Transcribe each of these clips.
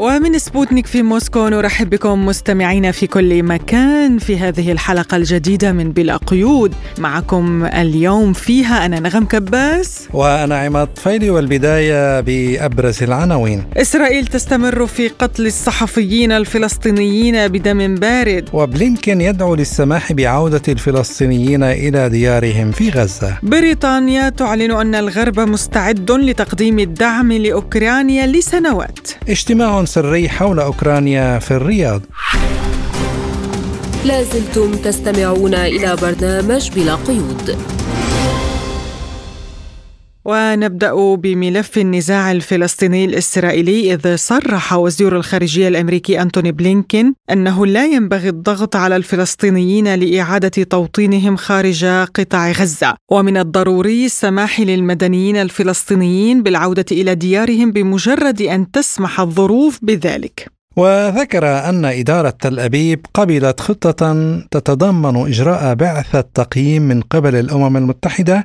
ومن سبوتنيك في موسكو نرحب بكم مستمعينا في كل مكان في هذه الحلقة الجديدة من بلا قيود. معكم اليوم فيها أنا نغم كباس. وأنا عماد طفيلي والبداية بأبرز العناوين. إسرائيل تستمر في قتل الصحفيين الفلسطينيين بدم بارد. وبلينكين يدعو للسماح بعودة الفلسطينيين إلى ديارهم في غزة. بريطانيا تعلن أن الغرب مستعد لتقديم الدعم لأوكرانيا لسنوات. اجتماع سري حول أوكرانيا في الرياض. لازلتم تستمعون إلى برنامج بلا قيود. ونبدأ بملف النزاع الفلسطيني الإسرائيلي إذ صرح وزير الخارجية الأمريكي أنتوني بلينكين أنه لا ينبغي الضغط على الفلسطينيين لإعادة توطينهم خارج قطاع غزة. ومن الضروري السماح للمدنيين الفلسطينيين بالعودة إلى ديارهم بمجرد أن تسمح الظروف بذلك. وذكر أن إدارة تل أبيب قبلت خطة تتضمن إجراء بعثة تقييم من قبل الأمم المتحدة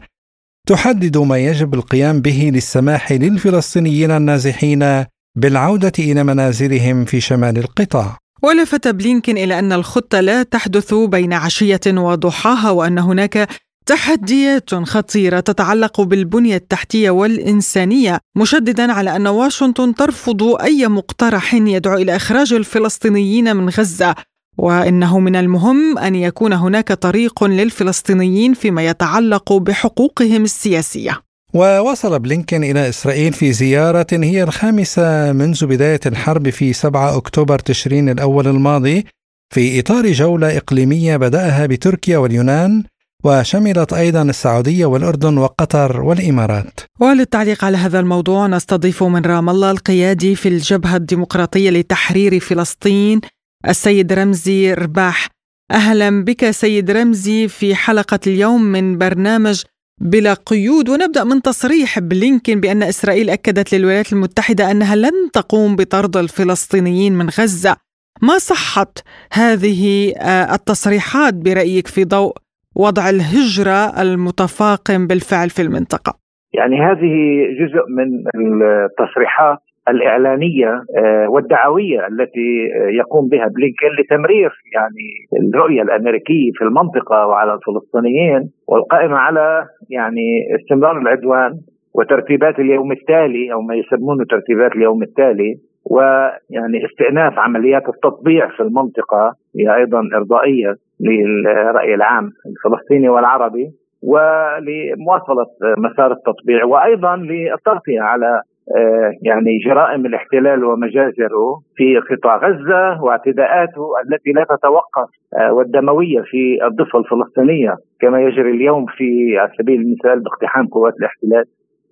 تحدد ما يجب القيام به للسماح للفلسطينيين النازحين بالعودة إلى منازلهم في شمال القطاع. ولفت بلينكين إلى أن الخطة لا تحدث بين عشية وضحاها وأن هناك تحديات خطيرة تتعلق بالبنية التحتية والإنسانية مشددا على أن واشنطن ترفض أي مقترح يدعو إلى إخراج الفلسطينيين من غزة وإنه من المهم أن يكون هناك طريق للفلسطينيين فيما يتعلق بحقوقهم السياسية. ووصل بلينكين إلى إسرائيل في زيارة هي الخامسة منذ بداية الحرب في 7 أكتوبر تشرين الأول الماضي في إطار جولة إقليمية بدأها بتركيا واليونان وشملت أيضا السعودية والأردن وقطر والإمارات. وللتعليق على هذا الموضوع نستضيف من رام الله القيادي في الجبهة الديمقراطية لتحرير فلسطين السيد رمزي رباح. أهلا بك سيد رمزي في حلقة اليوم من برنامج بلا قيود. ونبدأ من تصريح بلينكين بأن إسرائيل أكدت للولايات المتحدة أنها لن تقوم بطرد الفلسطينيين من غزة. ما صحه هذه آه، التصريحات برأيك في ضوء وضع الهجرة المتفاقم بالفعل في المنطقة؟ يعني هذه جزء من التصريحات الإعلانية آه، والدعوية التي آه، يقوم بها بلينكين لتمرير يعني الرؤية الأمريكية في المنطقة وعلى الفلسطينيين والقائمة على يعني استمرار العدوان وترتيبات اليوم التالي أو ما يسمونه ترتيبات اليوم التالي ويعني استئناف عمليات التطبيع في المنطقة هي أيضا إرضائية للرأي العام الفلسطيني والعربي ولمواصلة مسار التطبيع وأيضا للتغطية على يعني جرائم الاحتلال ومجازره في قطاع غزة واعتداءاته التي لا تتوقف آه، والدموية في الضفة الفلسطينية كما يجري اليوم في على سبيل المثال باقتحام قوات الاحتلال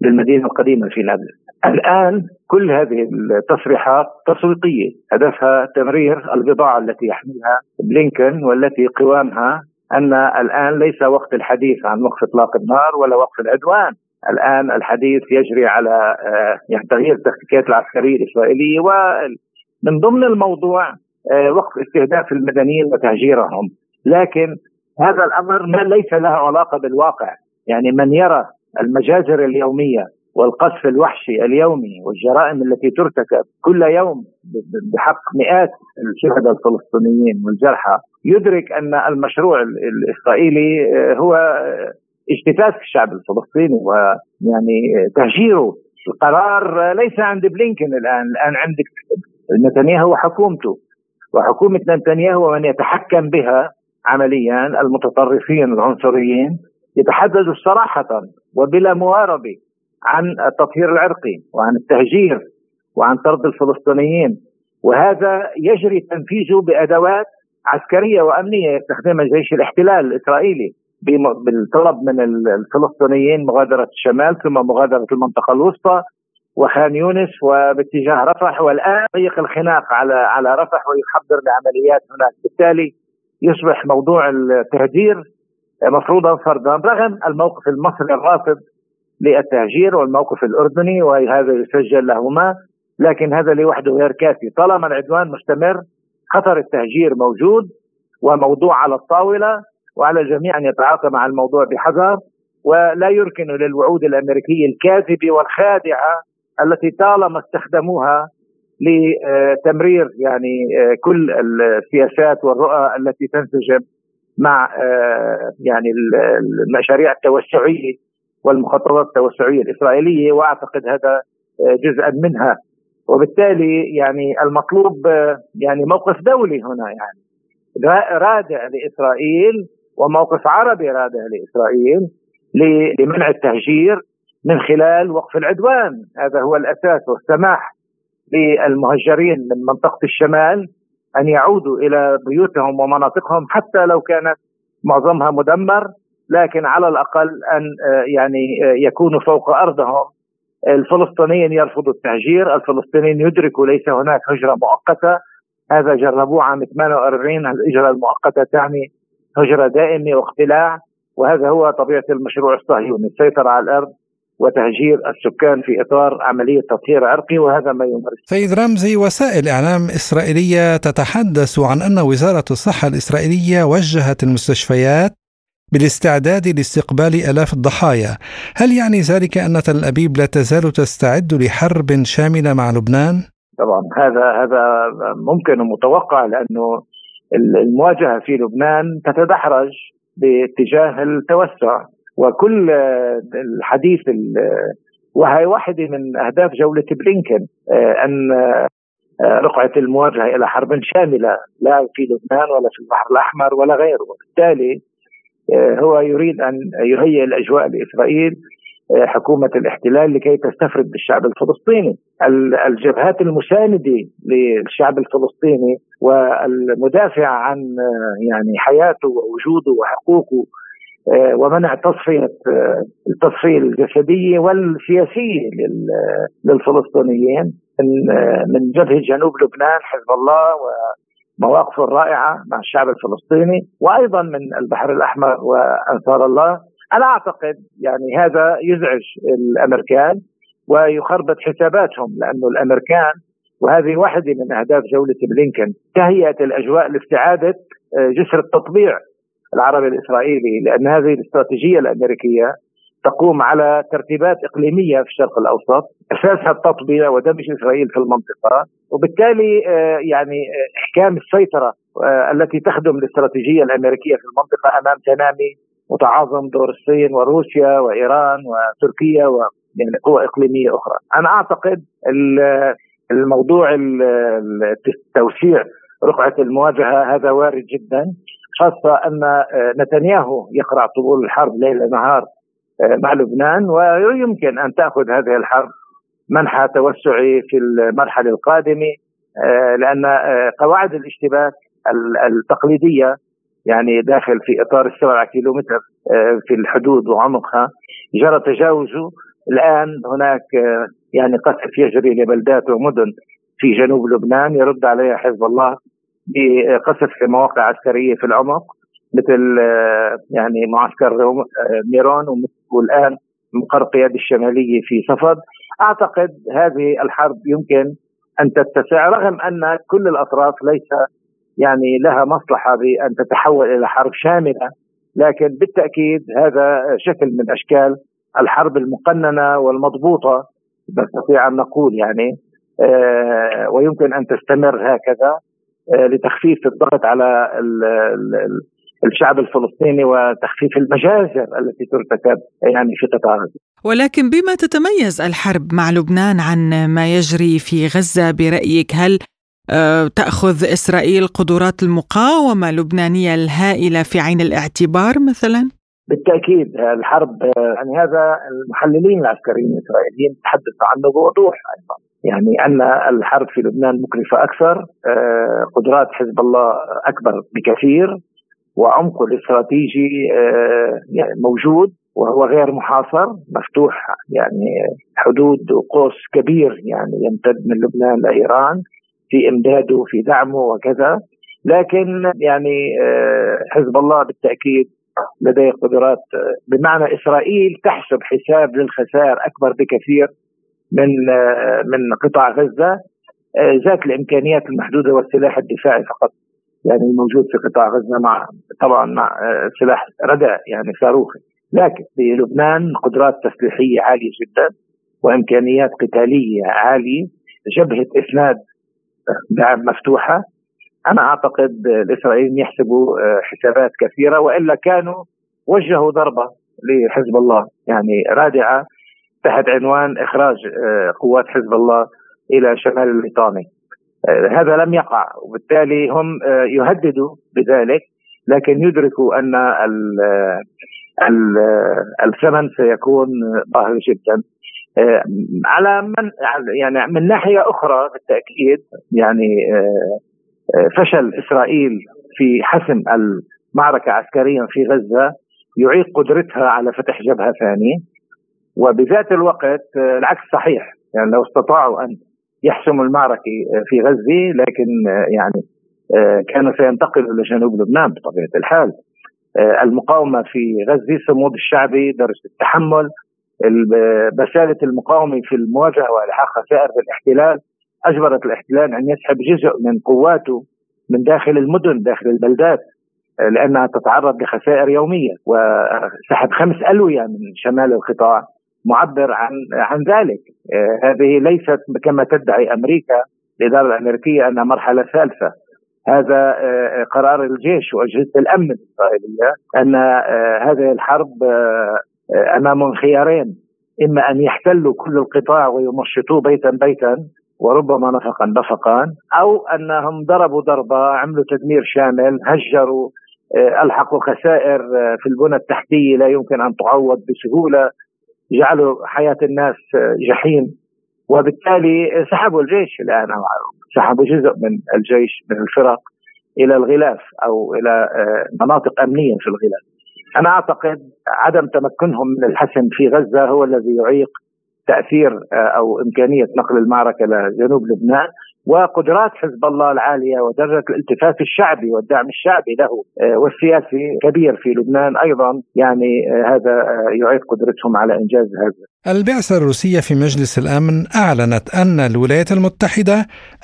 للمدينه القديمة في نابلس. الآن كل هذه التصريحات تسويقية هدفها تمرير البضاعة التي يحملها بلينكن والتي قوامها أن الآن ليس وقت الحديث عن وقف إطلاق النار ولا وقف العدوان الآن الحديث يجري على آه، يعني تغيير التكتيكات العسكرية الإسرائيلية ومن ضمن الموضوع آه، وقف استهداف المدنيين وتهجيرهم. لكن هذا الأمر ما ليس له علاقة بالواقع. يعني من يرى المجازر اليومية والقصف الوحشي اليومي والجرائم التي ترتكب كل يوم بحق مئات الشهداء الفلسطينيين والجرحى يدرك أن المشروع الإسرائيلي آه، هو اجتثاث الشعب الفلسطيني ويعني تهجيره القرار ليس عند بلينكن الآن الآن عندك نتنياهو وحكومته. وحكومة نتنياهو ومن يتحكم بها عمليا المتطرفين العنصريين يتحدثوا صراحة وبلا مواربة عن التطهير العرقي وعن التهجير وعن طرد الفلسطينيين. وهذا يجري تنفيذه بأدوات عسكرية وأمنية يستخدمها جيش الاحتلال الإسرائيلي. بالطلب من الفلسطينيين مغادرة الشمال ثم مغادرة المنطقة الوسطى وخان يونس وباتجاه رفح والآن ضيق الخناق على على رفح ويحضر لعمليات هناك. بالتالي يصبح موضوع التهجير مفروضا فرضا رغم الموقف المصري الرافض للتهجير والموقف الأردني وهذا يسجل لهما لكن هذا لوحده غير كافي. طالما العدوان مستمر خطر التهجير موجود وموضوع على الطاولة وعلى الجميع أن يتعاطى مع الموضوع بحذر ولا يركن للوعود الامريكيه الكاذبه والخادعه التي طالما استخدموها لتمرير يعني كل السياسات والرؤى التي تنسجم مع يعني المشاريع التوسعية والمخططات التوسعية الإسرائيلية وأعتقد هذا جزءا منها. وبالتالي يعني المطلوب يعني موقف دولي هنا يعني. رادع لإسرائيل وموقف عربي رادع لاسرائيل لمنع التهجير من خلال وقف العدوان. هذا هو الأساس والسماح للمهجرين من منطقة الشمال أن يعودوا إلى بيوتهم ومناطقهم حتى لو كانت معظمها مدمر لكن على الأقل أن يعني يكونوا فوق أرضهم. الفلسطينيين يرفضوا التهجير الفلسطينيين يدركوا ليس هناك هجرة مؤقتة. هذا جربوه عام 48 الهجرة المؤقتة تعني هجرة دائمة واقتلاع وهذا هو طبيعة المشروع الصهيوني السيطرة على الأرض وتهجير السكان في إطار عملية تطهير عرقي وهذا ما يمارس. سيد رمزي وسائل إعلام إسرائيلية تتحدث عن أن وزارة الصحة الإسرائيلية وجهت المستشفيات بالاستعداد لاستقبال آلاف الضحايا هل يعني ذلك أن تل أبيب لا تزال تستعد لحرب شاملة مع لبنان؟ طبعا هذا هذا ممكن ومتوقع لأنه المواجهة في لبنان تتدحرج باتجاه التوسع. وكل الحديث وهي واحدة من أهداف جولة بلينكن أن رقعة المواجهة إلى حرب شاملة لا في لبنان ولا في البحر الأحمر ولا غيره. وبالتالي آه، هو يريد أن يهيئ الأجواء لإسرائيل آه، حكومة الاحتلال لكي تستفرد بالشعب الفلسطيني. الجبهات المساندة للشعب الفلسطيني والمدافع عن آه، يعني حياته ووجوده وحقوقه ومنع تصفية التصفية الجسدية والسياسية للفلسطينيين من جبهه جنوب لبنان حزب الله مواقفه الرائعة مع الشعب الفلسطيني وأيضا من البحر الأحمر وأنصار الله. أنا أعتقد يعني هذا يزعج الأمريكان ويخربط حساباتهم لأنه الأمريكان وهذه واحدة من أهداف جولة بلينكن تهيئة الأجواء لاستعادة آه، جسر التطبيع العربي الإسرائيلي لأن هذه الاستراتيجية الأمريكية تقوم على ترتيبات إقليمية في الشرق الأوسط أساسها التطبيع ودمج إسرائيل في المنطقة وبالتالي آه، يعني آه، إحكام السيطرة التي تخدم الاستراتيجية الأمريكية في المنطقة أمام تنامي وتعاظم دور الصين وروسيا وإيران وتركيا و يعني إقليمية أخرى. أنا أعتقد الموضوع التوسيع رقعة المواجهة هذا وارد جدا خاصة أن نتنياهو يقرع طبول الحرب ليل نهار مع لبنان ويمكن أن تأخذ هذه الحرب منحى توسعي في المرحلة القادمة آه، لأن آه، قواعد الاشتباك التقليدية يعني داخل في إطار السبعة كيلومتر آه، في الحدود وعمقها. جرى تجاوزه. الآن هناك يعني قصف يجري لبلدات ومدن في جنوب لبنان. يرد عليها حزب الله بقصف في مواقع عسكرية في العمق مثل يعني معسكر ميرون والان مقر القياده الشمالية في صفد. أعتقد هذه الحرب يمكن أن تتسع رغم أن كل الأطراف ليس يعني لها مصلحة بأن تتحول إلى حرب شاملة لكن بالتأكيد هذا شكل من أشكال الحرب المقننة والمضبوطة نستطيع أن نقول يعني آه ويمكن أن تستمر هكذا آه لتخفيف الضغط على الشعب الفلسطيني وتخفيف المجازر التي ترتكب يعني في قطاع غزة. ولكن بما تتميز الحرب مع لبنان عن ما يجري في غزة برأيك هل آه، تأخذ إسرائيل قدرات المقاومة اللبنانية الهائلة في عين الاعتبار مثلا؟ بالتأكيد الحرب آه، يعني هذا المحللين العسكريين الإسرائيليين تحدثوا عنه بوضوح أيضا يعني أن الحرب في لبنان مكلفة أكثر آه، قدرات حزب الله أكبر بكثير وعمقه الاستراتيجي آه، يعني موجود وهو غير محاصر مفتوح يعني حدود وقوس كبير يعني يمتد من لبنان لإيران في امداده في دعمه وكذا. لكن يعني آه، حزب الله بالتأكيد لديه قدرات آه، بمعنى إسرائيل تحسب حساب للخسائر أكبر بكثير من من قطاع غزة ذات الإمكانيات المحدودة والسلاح الدفاعي فقط. يعني الموجود في قطاع غزة مع طبعا مع سلاح ردع يعني صاروخي. لكن في لبنان قدرات تسليحية عالية جدا وإمكانيات قتالية عالية جبهة إسناد مفتوحة. أنا أعتقد الإسرائيليين يحسبوا حسابات كثيرة وإلا كانوا وجهوا ضربة لحزب الله. يعني رادعة تحت عنوان إخراج قوات حزب الله إلى شمال الليطاني. هذا لم يقع وبالتالي هم يهددوا بذلك لكن يدركوا أن الثمن سيكون باهظ جدا. على من يعني من ناحية أخرى بالتاكيد يعني فشل إسرائيل في حسم المعركة عسكريا في غزة يعيق قدرتها على فتح جبهة ثانية وبذات الوقت العكس صحيح يعني لو استطاعوا أن يحسموا المعركة في غزة لكن يعني كانوا سينتقلوا لجنوب لبنان بطبيعة الحال. المقاومة في غزة صمود الشعبي درجة التحمل بساله المقاومة في المواجهة والحاق خسائر بالاحتلال أجبرت الاحتلال أن يسحب جزء من قواته من داخل المدن داخل البلدات لأنها تتعرض لخسائر يومية وسحب خمس ألوية من شمال القطاع معبر عن عن ذلك. هذه ليست كما تدعي أمريكا الإدارة الأمريكية أنها مرحلة ثالثة. هذا قرار الجيش وأجهزة الأمن الإسرائيلية أن هذه الحرب امامهم خيارين إما أن يحتلوا كل القطاع ويمشطوه بيتا بيتا وربما نفقا نفقا أو أنهم ضربوا ضربة عملوا تدمير شامل هجروا ألحقوا خسائر في البنى التحتية لا يمكن أن تعوض بسهولة جعلوا حياة الناس جحيم وبالتالي سحبوا الجيش الآن سحبوا جزء من الجيش من الفرق إلى الغلاف أو إلى مناطق أمنية في الغلاف. أنا أعتقد عدم تمكنهم من الحسم في غزة هو الذي يعيق تأثير أو إمكانية نقل المعركة لجنوب لبنان وقدرات حزب الله العالية ودرجة الالتفاف الشعبي والدعم الشعبي له والسياسي كبير في لبنان أيضا يعني هذا يعيد قدرتهم على إنجاز هذا. البعثة الروسية في مجلس الأمن أعلنت أن الولايات المتحدة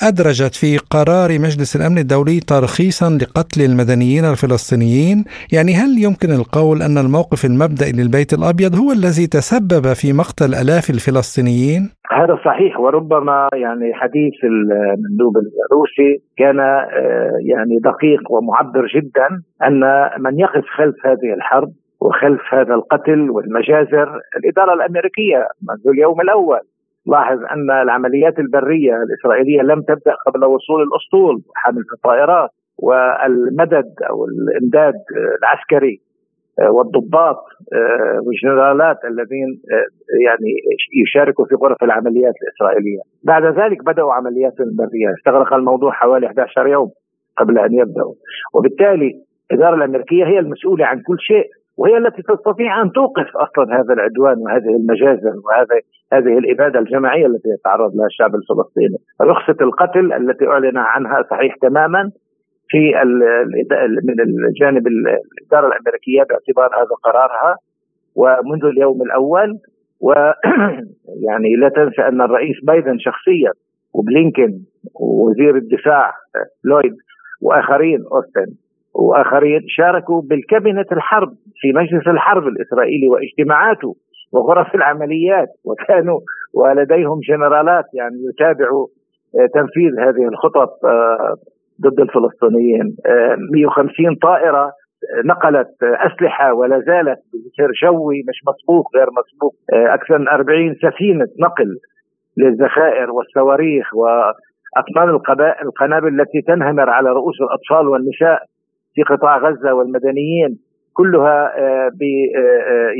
أدرجت في قرار مجلس الأمن الدولي ترخيصا لقتل المدنيين الفلسطينيين، يعني هل يمكن القول أن الموقف المبدئي للبيت الأبيض هو الذي تسبب في مقتل آلاف الفلسطينيين؟ هذا صحيح وربما يعني حديث المندوب الروسي كان يعني دقيق ومعبر جدا أن من يقف خلف هذه الحرب وخلف هذا القتل والمجازر. الإدارة الأمريكية منذ اليوم الأول لاحظ أن العمليات البرية الإسرائيلية لم تبدأ قبل وصول الأسطول حامل الطائرات والمدد أو الإمداد العسكري والضباط والجنرالات الذين يعني يشاركوا في غرف العمليات الإسرائيلية. بعد ذلك بدأوا عمليات برية، استغرق الموضوع حوالي 11 يوم قبل أن يبدأوا، وبالتالي الإدارة الأمريكية هي المسؤولة عن كل شيء. وهي التي تستطيع أن توقف أصلا هذا العدوان وهذه المجازر وهذه هذه الإبادة الجماعية التي يتعرض لها الشعب الفلسطيني. رخصة القتل التي أعلن عنها صحيح تماما في من الجانب الإدارة الأمريكية باعتبار هذا قرارها ومنذ اليوم الأول ويعني لا تنسى أن الرئيس بايدن شخصيا وبلينكن ووزير الدفاع لويد وآخرين أوستن وآخرين شاركوا بالكابينة الحرب في مجلس الحرب الإسرائيلي واجتماعاته وغرف العمليات وكانوا ولديهم جنرالات يعني يتابعوا تنفيذ هذه الخطط ضد الفلسطينيين. 150 طائرة نقلت أسلحة ولا زالت بسير جوي مش مسبوق غير مسبوق. أكثر من 40 سفينة نقل للذخائر والصواريخ وأطنان القنابل التي تنهمر على رؤوس الأطفال والنساء. في قطاع غزة والمدنيين كلها ب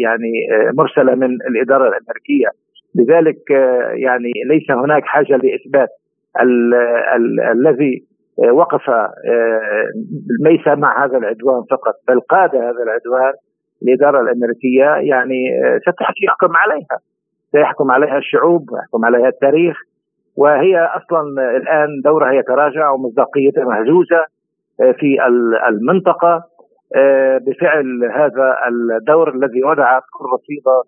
يعني مرسلة من الإدارة الأمريكية. لذلك يعني ليس هناك حاجة لإثبات الذي وقف ليس مع هذا العدوان فقط بل قاد هذا العدوان الإدارة الأمريكية يعني ستحكم عليها. سيحكم عليها الشعوب ويحكم عليها التاريخ وهي أصلا الآن دورها يتراجع ومصداقيتها مهزوزة في المنطقة بفعل هذا الدور الذي وضع رصيدة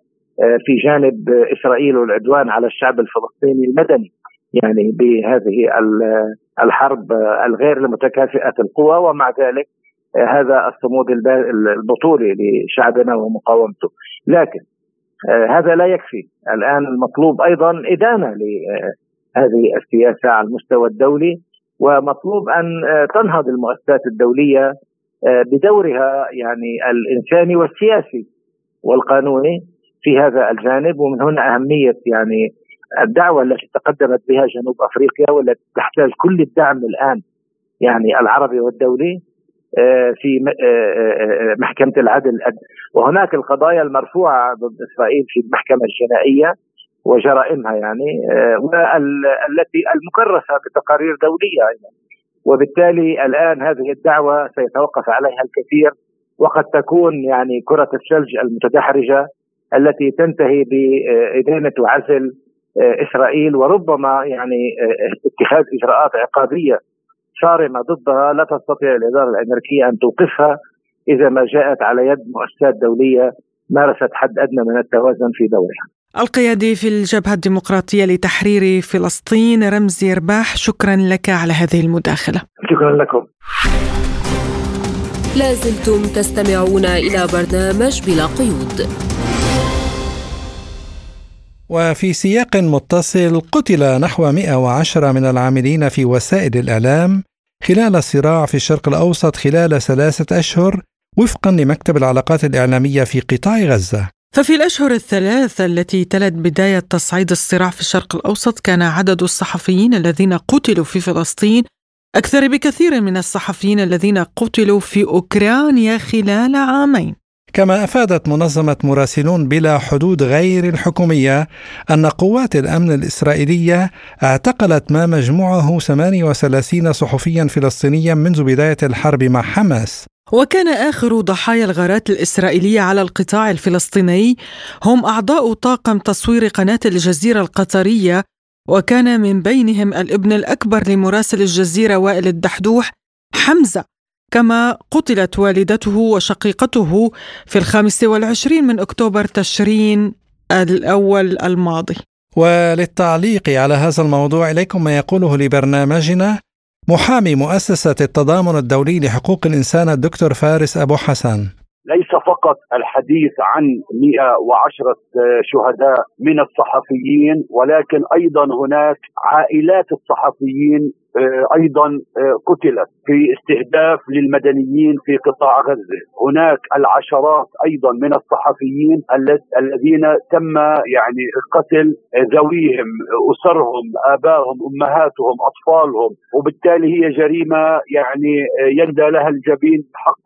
في جانب إسرائيل والعدوان على الشعب الفلسطيني المدني يعني بهذه الحرب الغير المتكافئة القوى ومع ذلك هذا الصمود البطولي لشعبنا ومقاومته. لكن هذا لا يكفي. الآن المطلوب أيضا إدانة لهذه السياسة على المستوى الدولي ومطلوب أن تنهض المؤسسات الدولية بدورها يعني الإنساني والسياسي والقانوني في هذا الجانب. ومن هنا أهمية يعني الدعوة التي تقدمت بها جنوب أفريقيا والتي تحتاج كل الدعم الآن يعني العربي والدولي آه، في آه، آه، محكمة العدل. وهناك القضايا المرفوعة ضد إسرائيل في المحكمة الجنائية. وجرائمها يعني والتي المكرسة بتقارير دولية أيضا. وبالتالي الآن هذه الدعوة سيتوقف عليها الكثير وقد تكون يعني كرة الثلج المتدحرجة التي تنتهي بإدانة وعزل إسرائيل وربما يعني اتخاذ إجراءات عقابية صارمة ضدها لا تستطيع الإدارة الأمريكية أن توقفها إذا ما جاءت على يد مؤسسات دولية مارست حد أدنى من التوازن في دورها. القيادي في الجبهة الديمقراطية لتحرير فلسطين رمزي رباح شكرا لك على هذه المداخلة. شكرا لكم. لازلتم تستمعون إلى برنامج بلا قيود. وفي سياق متصل قتل نحو 110 من العاملين في وسائل الإعلام خلال الصراع في الشرق الأوسط خلال ثلاثة أشهر وفقا لمكتب العلاقات الإعلامية في قطاع غزة. ففي الأشهر الثلاثة التي تلت بداية تصعيد الصراع في الشرق الأوسط كان عدد الصحفيين الذين قتلوا في فلسطين أكثر بكثير من الصحفيين الذين قتلوا في أوكرانيا خلال عامين. كما أفادت منظمة مراسلون بلا حدود غير الحكومية أن قوات الأمن الإسرائيلية اعتقلت ما مجموعه 38 صحفيا فلسطينيا منذ بداية الحرب مع حماس. وكان آخر ضحايا الغارات الإسرائيلية على القطاع الفلسطيني هم أعضاء طاقم تصوير قناة الجزيرة القطرية وكان من بينهم الابن الأكبر لمراسل الجزيرة وائل الدحدوح حمزة كما قتلت والدته وشقيقته في الخامس والعشرين من أكتوبر تشرين الأول الماضي. وللتعليق على هذا الموضوع إليكم ما يقوله لبرنامجنا محامي مؤسسة التضامن الدولي لحقوق الإنسان الدكتور فارس أبو حسن. ليس فقط الحديث عن 110 شهداء من الصحفيين ولكن أيضا هناك عائلات الصحفيين أيضا آه، قتلت في استهداف للمدنيين في قطاع غزة، هناك العشرات أيضا من الصحفيين الذين تم يعني قتل ذويهم، أسرهم، آبائهم، أمهاتهم، أطفالهم، وبالتالي هي جريمة يعني آه، يندى لها الجبين بحق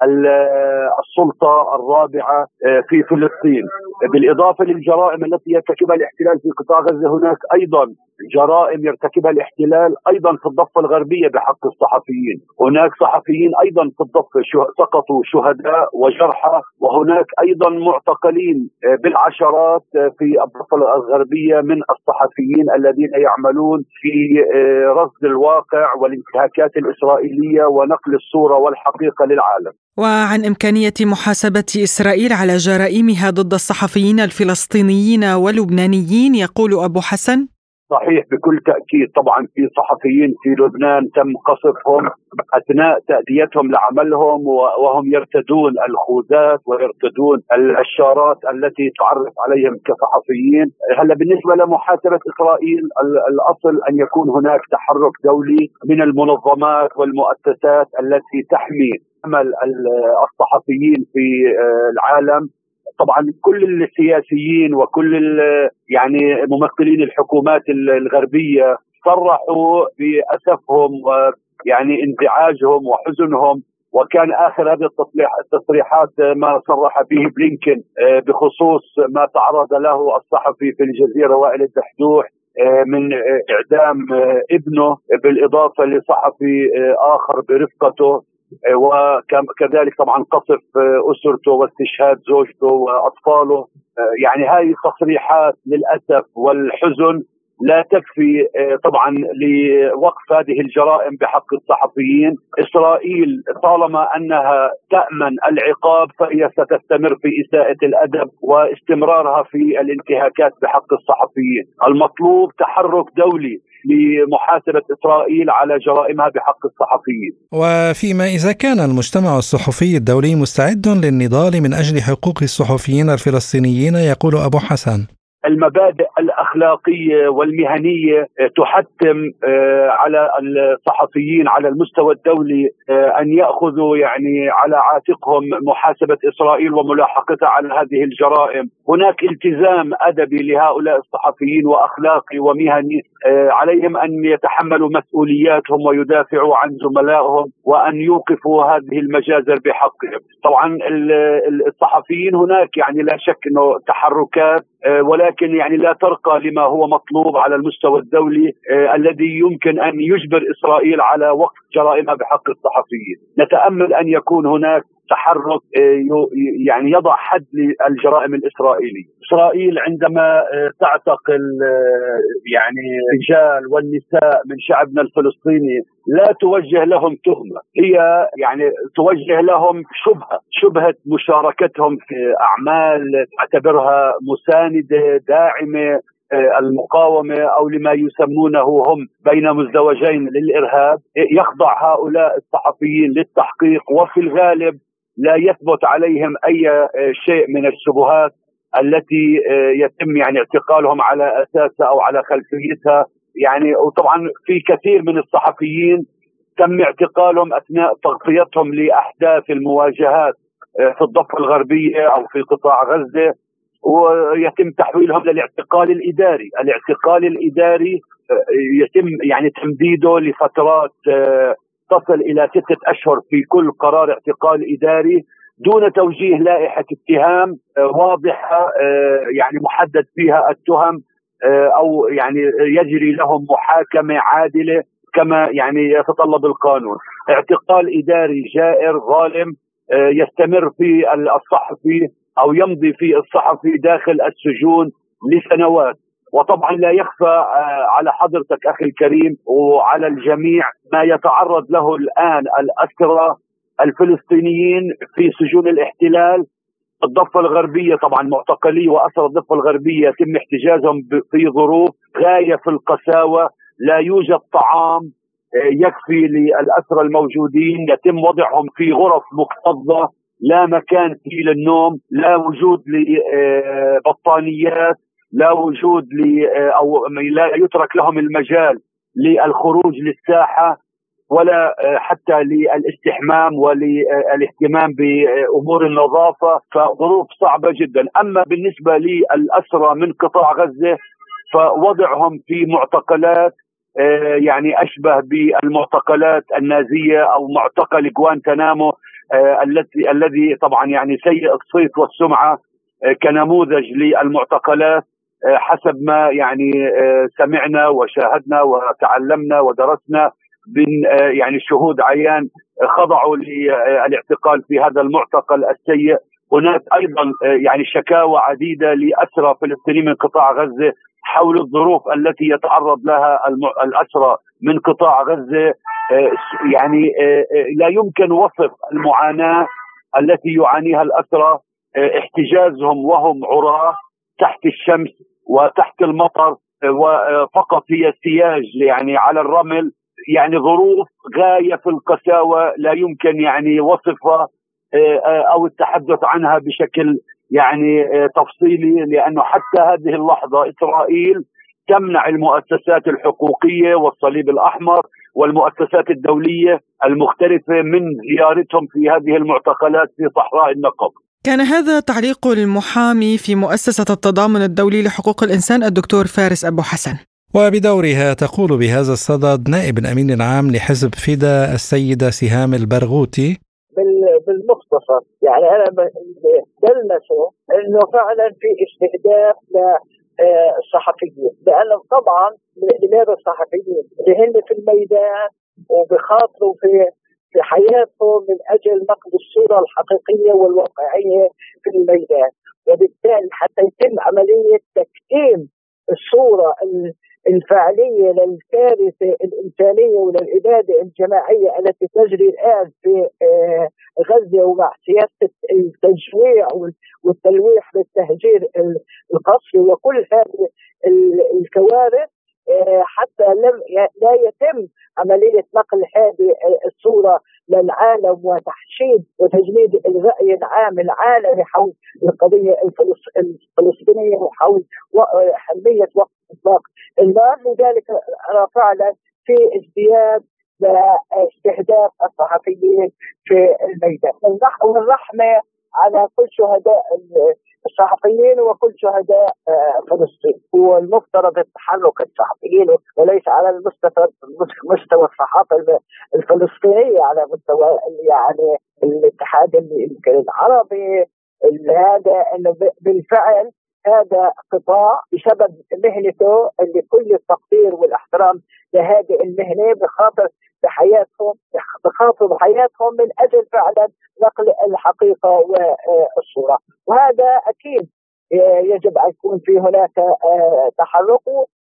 السلطة الرابعة في فلسطين، بالإضافة للجرائم التي يرتكبها الاحتلال في قطاع غزة هناك أيضا جرائم يرتكبها الاحتلال أيضا في الضفة الغربية بحق الصحفيين، هناك صحفيين أيضا في الضفة سقطوا شهداء وجرحى وهناك أيضا معتقلين آه، بالعشرات آه، في الضفة الغربية من الصحفيين الذين يعملون في آه، رصد الواقع والانتهاكات الإسرائيلية ونقل الصورة والحقيقة للعالم. وعن إمكانية محاسبة إسرائيل على جرائمها ضد الصحفيين الفلسطينيين واللبنانيين يقول أبو حسن صحيح بكل تأكيد. طبعا في صحفيين في لبنان تم قصفهم أثناء تأديتهم لعملهم وهم يرتدون الخوذات ويرتدون الشارات التي تعرف عليهم كصحفيين، هلا بالنسبة لمحاسبة إسرائيل الأصل أن يكون هناك تحرك دولي من المنظمات والمؤسسات التي تحمي عمل الصحفيين في العالم. طبعا كل السياسيين وكل يعني ممثلين الحكومات الغربية صرحوا بأسفهم ويعني انزعاجهم وحزنهم وكان آخر هذه التصريحات ما صرح به بلينكن آه، بخصوص ما تعرض له الصحفي في الجزيرة وائل الدحدوح آه، من إعدام آه، ابنه بالإضافة لصحفي آخر برفقته. وكذلك طبعا قصف أسرته واستشهاد زوجته وأطفاله. يعني هذه التصريحات للأسف والحزن لا تكفي طبعا لوقف هذه الجرائم بحق الصحفيين. إسرائيل طالما أنها تأمن العقاب فهي ستستمر في إساءة الأدب واستمرارها في الانتهاكات بحق الصحفيين. المطلوب تحرك دولي لمحاسبة إسرائيل على جرائمها بحق الصحفيين. وفيما إذا كان المجتمع الصحفي الدولي مستعد للنضال من أجل حقوق الصحفيين الفلسطينيين يقول أبو حسن المبادئ الأخلاقية والمهنية تحتم آه، على الصحفيين على المستوى الدولي آه، أن يأخذوا يعني على عاتقهم محاسبة إسرائيل وملاحقتها على هذه الجرائم، هناك التزام أدبي لهؤلاء الصحفيين وأخلاقي ومهني آه، عليهم أن يتحملوا مسؤولياتهم ويدافعوا عن زملائهم وأن يوقفوا هذه المجازر بحقهم. طبعا الصحفيين هناك يعني لا شك إنه تحركات ولكن يعني لا ترقى لما هو مطلوب على المستوى الدولي آه، الذي يمكن أن يجبر إسرائيل على وقف جرائمها بحق الصحفيين، نتأمل أن يكون هناك تحرك آه، يعني يضع حد للجرائم الإسرائيلية، إسرائيل عندما آه، تعتقل يعني الرجال والنساء من شعبنا الفلسطيني لا توجه لهم تهمة، هي يعني توجه لهم شبهة، شبهة مشاركتهم في أعمال تعتبرها مساندة داعمة آه، المقاومة أو لما يسمونه هم بين مزدوجين للإرهاب. يخضع هؤلاء الصحفيين للتحقيق وفي الغالب لا يثبت عليهم أي آه، شيء من الشبهات التي آه، يتم يعني اعتقالهم على أساسها أو على خلفيتها. يعني وطبعا في كثير من الصحفيين تم اعتقالهم أثناء تغطيتهم لأحداث المواجهات في الضفة الغربية أو في قطاع غزة. ويتم تحويلهم للاعتقال الإداري، الاعتقال الإداري آه، يتم يعني تمديده لفترات آه، تصل إلى ستة أشهر في كل قرار اعتقال إداري دون توجيه لائحة اتهام آه، واضحة يعني محدد فيها التهم أو يعني يجري لهم محاكمة عادلة كما يعني يتطلب القانون. اعتقال إداري جائر ظالم يستمر في الصحفي أو يمضي في الصحفي داخل السجون لسنوات. وطبعا لا يخفى آه، على حضرتك أخي الكريم وعلى الجميع ما يتعرض له الآن الأسرى الفلسطينيين في سجون الاحتلال. الضفة الغربية طبعا معتقلي وأسرى الضفة الغربية يتم احتجازهم في ظروف غاية في القساوة. لا يوجد طعام آه، يكفي للأسرى الموجودين. يتم وضعهم في غرف مكتظة لا مكان فيه للنوم لا وجود لبطانيات لا وجود ل أو لا يترك لهم المجال للخروج للساحة ولا حتى للاستحمام وللاهتمام بأمور النظافة فظروف صعبة جدا، أما بالنسبة للأسرى من قطاع غزة فوضعهم في معتقلات يعني أشبه بالمعتقلات النازية أو معتقل غوانتنامو آه، التي الذي طبعا يعني سيء الصيت والسمعة آه، كنموذج للمعتقلات. آه، حسب ما يعني سمعنا وشاهدنا وتعلمنا ودرسنا من يعني شهود عيان خضعوا للاعتقال في هذا المعتقل السيء. هناك أيضا يعني شكاوى عديدة لأسرى فلسطينيين من قطاع غزة حول الظروف التي يتعرض لها الأسرى من قطاع غزة. آه، يعني آه، آه، لا يمكن وصف المعاناة التي يعانيها الأسرى. احتجازهم وهم عراة تحت الشمس وتحت المطر وفقط هي سياج يعني على الرمل يعني ظروف غاية في القساوة لا يمكن يعني وصفها أو التحدث عنها بشكل يعني تفصيلي لأنه حتى هذه اللحظة إسرائيل تمنع المؤسسات الحقوقية والصليب الأحمر والمؤسسات الدولية المختلفة من زيارتهم في هذه المعتقلات في صحراء النقب. كان هذا تعليق المحامي في مؤسسة التضامن الدولي لحقوق الإنسان الدكتور فارس أبو حسن. وبدورها تقول بهذا الصدد نائب الامين العام لحزب فدا السيده سهام البرغوثي بالمختصر يعني أنا بلمسه إنه فعلا في استهداف الصحفيين. لأن طبعا لماذا الصحفيين اللي هن في الميدان وبخاطروا في في حياتهم من أجل نقل الصورة الحقيقية والواقعية في الميدان. وبالتالي حتى يتم عملية تكتيم الصورة الفعلية للكارثة الإنسانية وللإبادة الجماعية التي تجري الآن في آه، غزة ومع سياسة التجويع والتلويح بالتهجير القسري وكل هذه الكوارث حتى لم لا يتم عملية نقل هذه الصورة للعالم وتحشيد وتجميد الرأي العام العالمي حول القضية الفلسطينية وحول اهميه وقت اطلاق النار لذلك فعلا في ازدياد لاستهداف الصحفيين في الميدان. والرحمة على كل شهداء الصحفيين وكل شهداء آه، فلسطين. هو المفترض التحرك الصحفيين وليس على المستوى مستوى الصحافة الفلسطينية على مستوى يعني الاتحاد العربي. هذا إنه بالفعل هذا قطاع بسبب مهنته اللي كل التقدير والإحترام لهذه المهنة بخاطر بحياتهم بخاطر بحياتهم من أجل فعلا نقل الحقيقة والصورة. وهذا أكيد يجب أن يكون في هناك آه، تحرك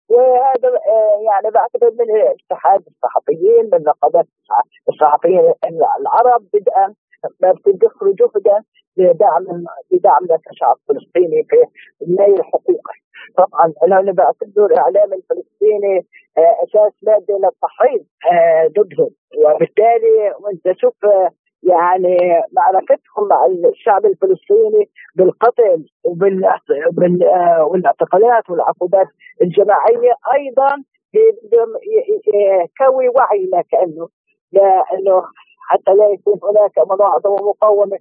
وهذا آه، يعني بعتبر من اتحاد الصحفيين من نقابات الصحفيين العرب بدءا ما بتدخلوا جهدا لدعم لدعم الشعب الفلسطيني في نيل حقوقه طبعا أنا بعتبر الاعلام الفلسطيني آه، أساس مادي للتحريض ضدهم. وبالتالي وأنت شوف يعني معركتهم مع الشعب الفلسطيني بالقتل والاعتقالات والعقوبات الجماعية أيضا كوي وعينا كانه لأنه حتى لا يكون هناك مناعضه ومقاومه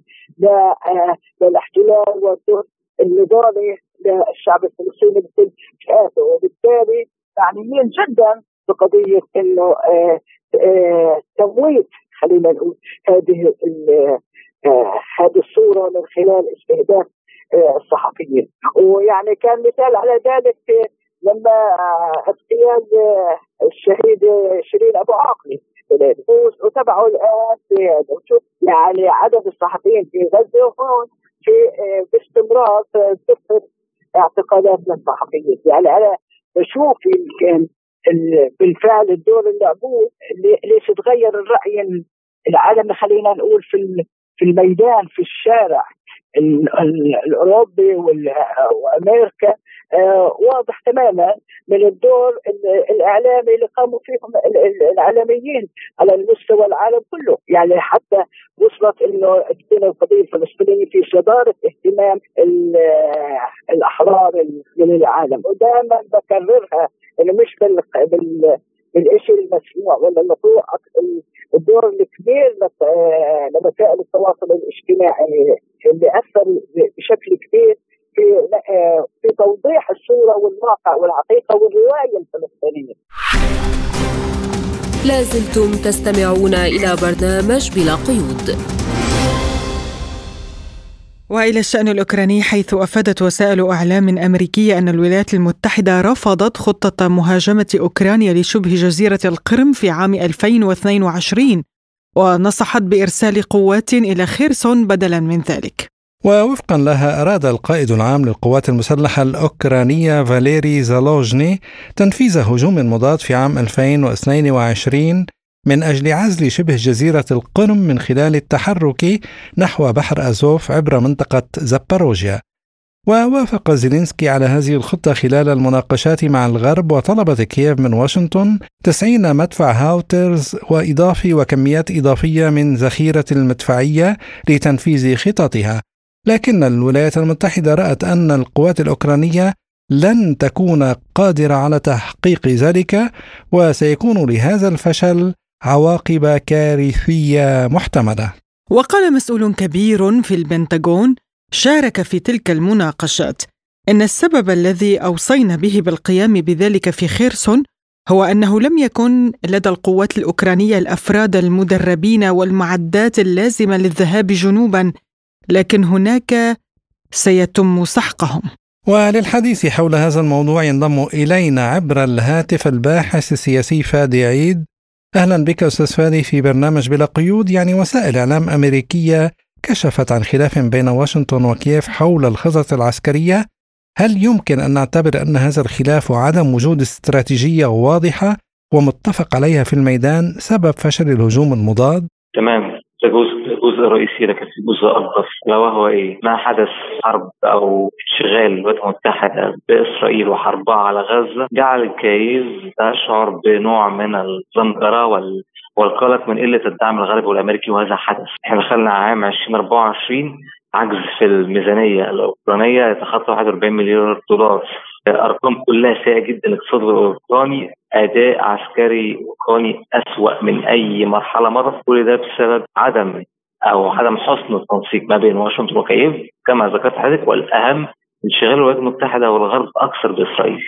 للاحتلال والدور النضالي للشعب الفلسطيني بكل فئاته وبالتالي معنيين جدا بقضية إنه آه، آه، تمويت خلينا نقول هذه آه، هذه الصورة من خلال استهداف آه، الصحفيين. ويعني كان مثال على ذلك لما اغتيال الشهيد شيرين أبو عاقله وتبعوا الآن في شوف يعني عدد الصحفيين في غزة وهون في باستمرار تكثر اعتقالات للصحفيين. يعني أنا بشوف يمكن بالفعل الدور اللي لعبوه ليش تغير الراي العالمي خلينا نقول في في الميدان في الشارع الأوروبي وأمريكا آه واضح تماما من الدور الإعلامي اللي قاموا فيهم الاعلاميين على المستوى العالم كله، يعني حتى وصلت إنه تكون القضية الفلسطينية في صدارة اهتمام الأحرار من العالم، ودائما بكررها إنه مش بال, بال بالشيء المسموع ولا المقروء الدور الكبير لوسائل التواصل الاجتماعي اللي أثر بشكل كبير في في توضيح الصورة والواقع والحقيقة والرواية الفلسطينية. لازلتم تستمعون إلى برنامج بلا قيود. وإلى الشأن الأوكراني حيث أفادت وسائل إعلام أمريكية أن الولايات المتحدة رفضت خطة مهاجمة أوكرانيا لشبه جزيرة القرم في عام 2022 ونصحت بإرسال قوات إلى خيرسون بدلا من ذلك. ووفقا لها أراد القائد العام للقوات المسلحة الأوكرانية فاليري زالوجني تنفيذ هجوم مضاد في عام 2022 من أجل عزل شبه جزيرة القرم من خلال التحرك نحو بحر أزوف عبر منطقة زاباروجيا. ووافق زيلينسكي على هذه الخطة خلال المناقشات مع الغرب وطلبت كييف من واشنطن 90 مدفع هاوترز وإضافي وكميات إضافية من ذخيرة المدفعية لتنفيذ خططها. لكن الولايات المتحدة رأت أن القوات الأوكرانية لن تكون قادرة على تحقيق ذلك وسيكون لهذا الفشل عواقب كارثية محتملة. وقال مسؤول كبير في البنتاغون شارك في تلك المناقشات. إن السبب الذي أوصينا به بالقيام بذلك في خيرسون هو أنه لم يكن لدى القوات الأوكرانية الأفراد المدربين والمعدات اللازمة للذهاب جنوبا لكن هناك سيتم سحقهم. وللحديث حول هذا الموضوع ينضم إلينا عبر الهاتف الباحث السياسي فادي عيد. أهلا بك أستاذ فادي في برنامج بلا قيود يعني وسائل إعلام أمريكية كشفت عن خلاف بين واشنطن وكييف حول الخطط العسكرية هل يمكن أن نعتبر أن هذا الخلاف وعدم وجود استراتيجية واضحة ومتفق عليها في الميدان سبب فشل الهجوم المضاد؟ تمام جزء جزء رئيسي لكن في جزء اكبر لو وهو إيه؟ ما حدث حرب أو انشغال الولايات المتحدة بإسرائيل وحربها على غزة جعل الكييف تشعر بنوع من الزنجرة وال والقلق من قلة الدعم الغربي والأمريكي وهذا حدث. إحنا دخلنا عام 2024 عجز في الميزانية الأوكرانية يتخطى 41 مليار دولار أرقام كلها سيئة جدا الاقتصاد الأوكراني أداء عسكري أوكراني أسوأ من أي مرحلة مرت كل ده بسبب عدم أو عدم حسن التنسيق ما بين واشنطن وكييف كما ذكرت حضرتك والأهم انشغال الولايات المتحدة والغرب أكثر بإسرائيل.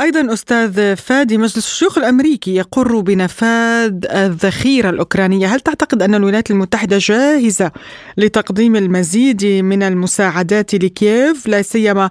أيضا أستاذ فادي مجلس الشيوخ الأمريكي يقر بنفاذ الذخيرة الأوكرانية، هل تعتقد أن الولايات المتحدة جاهزة لتقديم المزيد من المساعدات لكييف لا سيما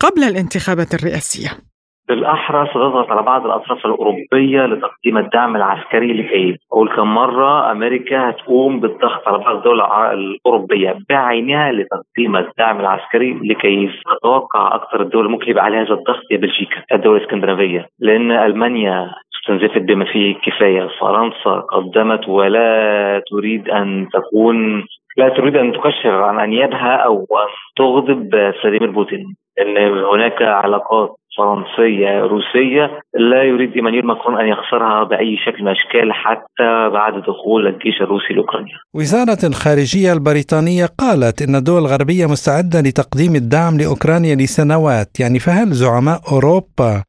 قبل الانتخابات الرئاسية؟ بالاحرى ستضغط على بعض الأطراف الأوروبية لتقديم الدعم العسكري لكييف، أقول كم مرة أمريكا هتقوم بالضغط على بعض الدول الأوروبية بعينها لتقديم الدعم العسكري لكييف، أتوقع أكثر الدول ممكن يبقى عليها هذا الضغط هي بلجيكا، الدول الإسكندنافية، لأن ألمانيا استنزفت بما فيه الكفايه، فرنسا قدمت ولا تريد أن تكون لا تريد أن تكشر عن أنيابها أو أن تغضب فلاديمير بوتين. إن هناك علاقات فرنسية روسية. لا يريد ايمانويل ماكرون أن يخسرها بأي شكل من الأشكال حتى بعد دخول الجيش الروسي لأوكرانيا. وزارة الخارجية البريطانية قالت إن الدول الغربية مستعدة لتقديم الدعم لأوكرانيا لسنوات، يعني فهل زعماء أوروبا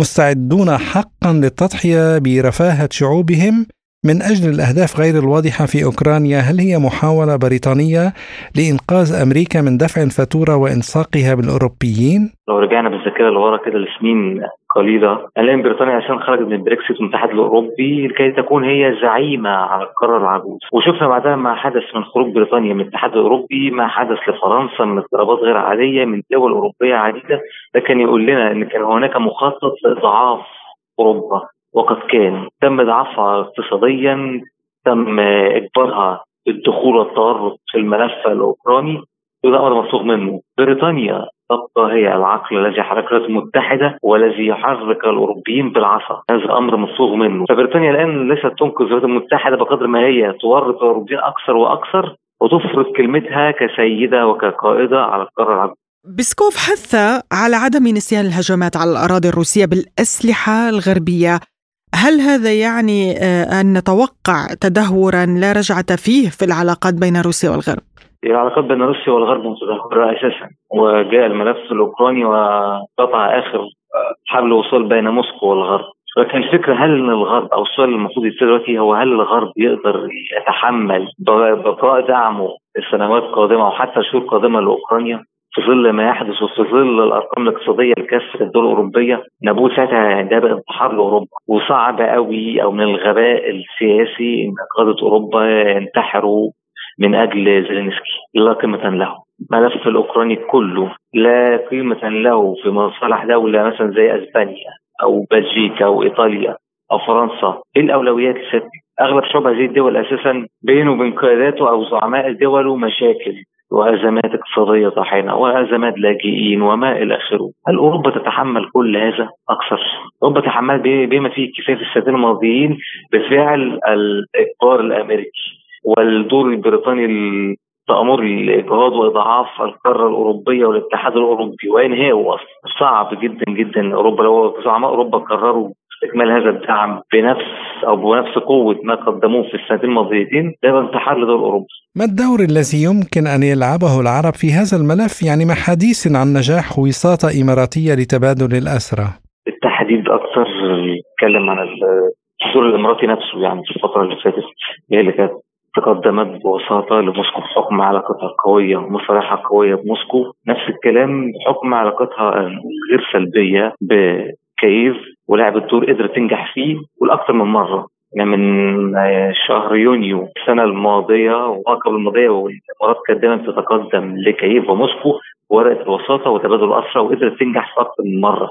مستعدون حقا للتضحية برفاهة شعوبهم؟ من أجل الأهداف غير الواضحة في أوكرانيا هل هي محاولة بريطانية لإنقاذ أمريكا من دفع الفاتورة وإلصاقها بالأوروبيين؟ لو رجعنا بالذاكرة لورا كده لسنين قليلة الآن بريطانيا عشان خرجت من البريكسيت والاتحاد الأوروبي لكي تكون هي زعيمة على القارة العجوز وشفنا بعدها ما حدث من خروج بريطانيا من الاتحاد الأوروبي ما حدث لفرنسا من اضطرابات غير عادية من دول أوروبية عديدة ده كان يقول لنا إن كان هناك مخطط لإضعاف أوروبا وقد كان تم ضعفها اقتصاديا تم إجبارها بالدخول والتورط في الملف الأوكراني وده أمر مفروغ منه. بريطانيا تبقى هي العقل الذي حرك الولايات المتحدة والذي يحرك الأوروبيين بالعصا، هذا أمر مفروغ منه، فبريطانيا الآن ليست تنقذ الولايات المتحدة بقدر ما هي تورط الأوروبيين أكثر وأكثر وتفرض كلمتها كسيدة وكقائدة على القاره العربيه. بسكوف حث على عدم نسيان الهجمات على الأراضي الروسية بالأسلحة الغربية. هل هذا يعني آه، أن نتوقع تدهورا لا رجعة فيه في العلاقات بين روسيا والغرب؟ العلاقات بين روسيا والغرب متدهورة أساسا وجاء الملف الأوكراني وقطع آخر حبل وصول بين موسكو والغرب لكن الفكرة هل الغرب أو السؤال المفروض يصير دلوقتي هو هل الغرب يقدر يتحمل بقاء دعمه السنوات القادمة وحتى شهور قادمة لأوكرانيا؟ في ظل ما يحدث وفي ظل الأرقام الاقتصادية لكافه الدول الأوروبية ساعتها ده انتحار لأوروبا. وصعب قوي أو من الغباء السياسي إن قادة أوروبا ينتحروا من أجل زيلينسكي لا قيمة له. ملف الأوكراني كله لا قيمة له في مصالح دولة مثلا زي أسبانيا أو بلجيكا أو إيطاليا أو فرنسا. إيه الأولويات لست أغلب شعوب هذه الدول أساسا بينه وبين قياداته أو زعماء الدول مشاكل. وأزمات اقتصادية طاحنه وأزمات لاجئين وما إلى آخره، هل أوروبا تتحمل كل هذا؟ أكثر، أوروبا تحمل بما فيه في السنتين الماضيين بفعل الاجبار الأمريكي والدور البريطاني تأمر الإجهاض وإضعاف القارة الأوروبية والاتحاد الأوروبي. وإنهائه أصلا صعب جدا جدا. أوروبا لو زعماء أوروبا قرروا استكمال هذا الدعم بنفس أو بنفس قوة ما قدموه في السنتين الماضيتين ده انتحار لدول أوروبا. ما الدور الذي يمكن أن يلعبه العرب في هذا الملف يعني مع حديث عن نجاح وساطة إماراتية لتبادل الأسرى؟ بالتحديد أكثر يتكلم عن الدور الإماراتي نفسه يعني في الفترة اللي فاتت هي اللي كانت تقدمت بوساطة لموسكو بحكم علاقتها القوية ومصالحها قوية بموسكو نفس الكلام بحكم علاقتها غير سلبية بكييف ولعبت دور قدرت تنجح فيه والأكثر من مرة يعني من شهر يونيو السنة الماضية وقبل الماضية والامارات كانت دايما تتقدم لكييف وموسكو ورقه الوساطة وتبادل الاسرى وقدرت تنجح في أكثر من مرة.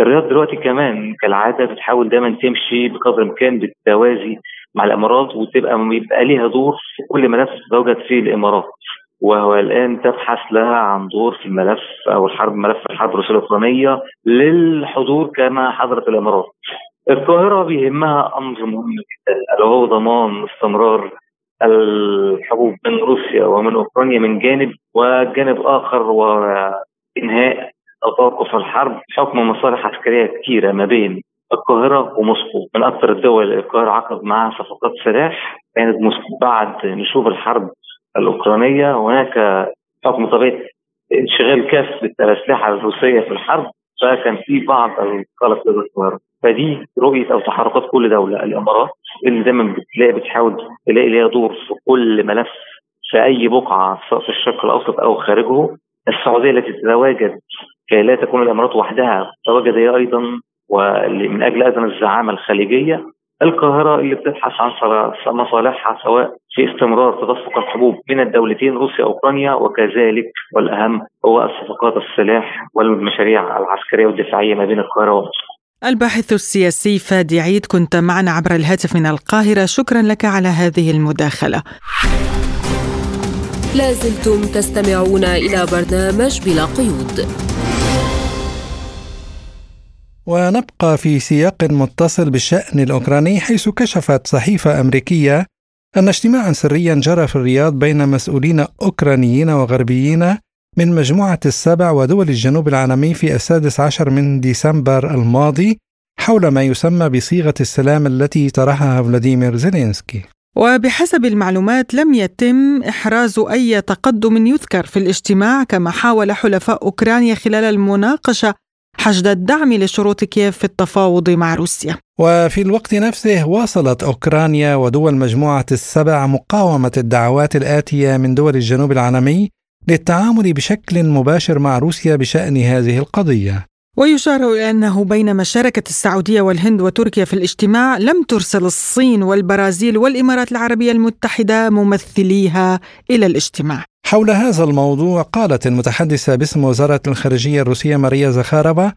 الرياض دلوقتي كمان كالعادة بتحاول دايما تمشي بقدر الإمكان بالتوازي مع الإمارات وتبقى يبقى ليها دور في كل ملف تتواجد فيه الإمارات. وهو الآن تبحث لها عن دور في الملف أو الحرب ملف الحرب الروسية الأوكرانية للحضور كما حضرت الإمارات. القاهرة بيهمها أمر مهم جدا الا وهو ضمان استمرار الحبوب من روسيا ومن أوكرانيا من جانب وجانب آخر وإنهاء أو توقف الحرب حكم مصالح عسكرية كثيرة ما بين القاهرة وموسكو من أكثر الدول اللي القاهرة عقد معها صفقات سلاح كانت موسكو بعد نشوب الحرب الأوكرانية. هناك حكم طبيعي انشغال كافه الاسلحه الروسية في الحرب فكان في بعض القلق لدى فدي رؤية أو تحركات كل دولة الإمارات اللي دايما بتلاقي بتحاول تلاقي ليها دور في كل ملف في أي بقعة سواء في الشرق الأوسط أو خارجه. السعودية التي تتواجد كي لا تكون الإمارات وحدها تتواجد هي أيضا ومن أجل اذن الزعامة الخليجية. القاهرة اللي بتبحث عن مصالحها سواء في استمرار تدفق الحبوب بين الدولتين روسيا وأوكرانيا وكذلك والأهم هو الصفقات السلاح والمشاريع العسكرية والدفاعية ما بين القاهرة وموسكو. الباحث السياسي فادي عيد كنت معنا عبر الهاتف من القاهرة شكرا لك على هذه المداخلة. لازلتم تستمعون إلى برنامج بلا قيود. ونبقى في سياق متصل بالشأن الأوكراني حيث كشفت صحيفة أمريكية أن اجتماعا سريا جرى في الرياض بين مسؤولين أوكرانيين وغربيين من مجموعة السبع ودول الجنوب العالمي في السادس عشر من ديسمبر الماضي حول ما يسمى بصيغة السلام التي طرحها فلاديمير زيلينسكي. وبحسب المعلومات لم يتم إحراز أي تقدم يذكر في الاجتماع كما حاول حلفاء أوكرانيا خلال المناقشة حشد الدعم لشروط كييف في التفاوض مع روسيا. وفي الوقت نفسه واصلت أوكرانيا ودول مجموعة السبع مقاومة الدعوات الآتية من دول الجنوب العالمي للتعامل بشكل مباشر مع روسيا بشأن هذه القضية. ويشار إلى أنه بينما شاركت السعودية والهند وتركيا في الاجتماع لم ترسل الصين والبرازيل والإمارات العربية المتحدة ممثليها إلى الاجتماع. حول هذا الموضوع قالت المتحدثة باسم وزارة الخارجية الروسية ماريا زاخاروفا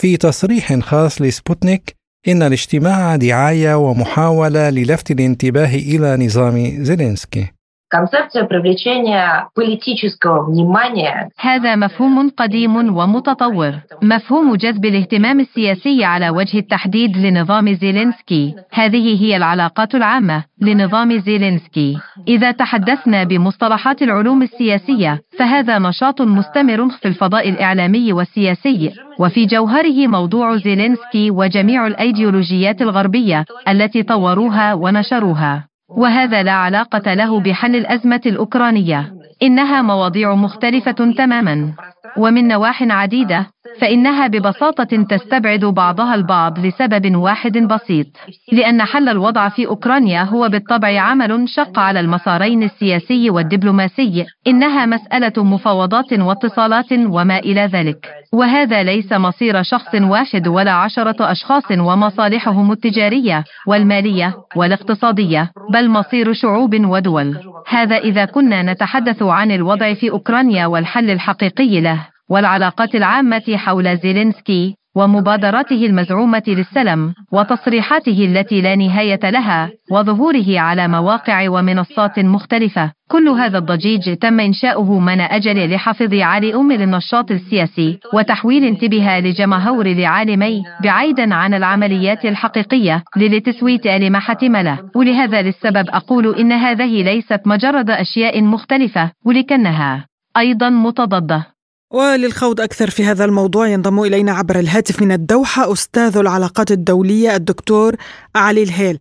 في تصريح خاص لسبوتنيك إن الاجتماع دعاية ومحاولة للفت الانتباه إلى نظام زيلينسكي. концепция привлечения политического внимания هذا مفهوم قديم ومتطور مفهوم جذب الاهتمام السياسي على وجه التحديد لنظام زيلينسكي هذه هي العلاقات العامة لنظام زيلينسكي إذا تحدثنا بمصطلحات العلوم السياسية فهذا نشاط مستمر في الفضاء الإعلامي والسياسي وفي جوهره موضوع زيلينسكي وجميع الأيديولوجيات الغربية التي طوروها ونشروها وهذا لا علاقة له بحل الأزمة الأوكرانية. إنها مواضيع مختلفة تماما. ومن نواح عديدة فإنها ببساطة تستبعد بعضها البعض لسبب واحد بسيط. لأن حل الوضع في أوكرانيا هو بالطبع عمل شق على المسارين السياسي والدبلوماسي. إنها مسألة مفاوضات واتصالات وما إلى ذلك. وهذا ليس مصير شخص واحد ولا عشرة أشخاص ومصالحهم التجارية والمالية والاقتصادية بل مصير شعوب ودول. هذا إذا كنا نتحدث عن الوضع في أوكرانيا والحل الحقيقي له والعلاقات العامة حول زيلينسكي. ومبادراته المزعومة للسلم وتصريحاته التي لا نهاية لها وظهوره على مواقع ومنصات مختلفة. كل هذا الضجيج تم إنشاؤه من أجل لحفظ عالي أم للنشاط السياسي وتحويل انتباه لجماهير العالمي بعيدا عن العمليات الحقيقية للتسويت لما حتم له ولهذا للسبب أقول إن هذه ليست مجرد أشياء مختلفة ولكنها أيضا متضادة. وللخوض أكثر في هذا الموضوع ينضم إلينا عبر الهاتف من الدوحة أستاذ العلاقات الدولية الدكتور علي الهيل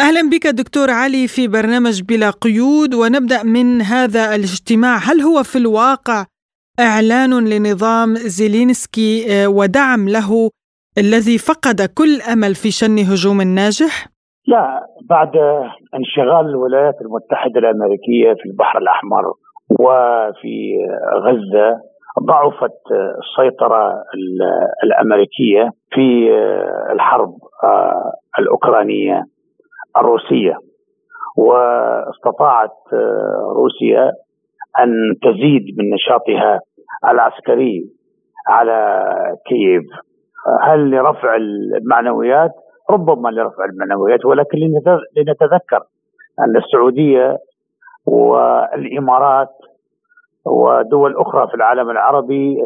أهلا بك دكتور علي في برنامج بلا قيود ونبدأ من هذا الاجتماع هل هو في الواقع إعلان لنظام زيلينسكي آه، ودعم له الذي فقد كل أمل في شن هجوم ناجح؟ لا بعد انشغال الولايات المتحدة الأمريكية في البحر الأحمر وفي غزة ضعفت السيطرة الأمريكية في الحرب الأوكرانية الروسية واستطاعت روسيا أن تزيد من نشاطها العسكري على كييف هل لرفع المعنويات؟ ربما لرفع المعنويات ولكن لنتذكر أن السعودية والإمارات ودول أخرى في العالم العربي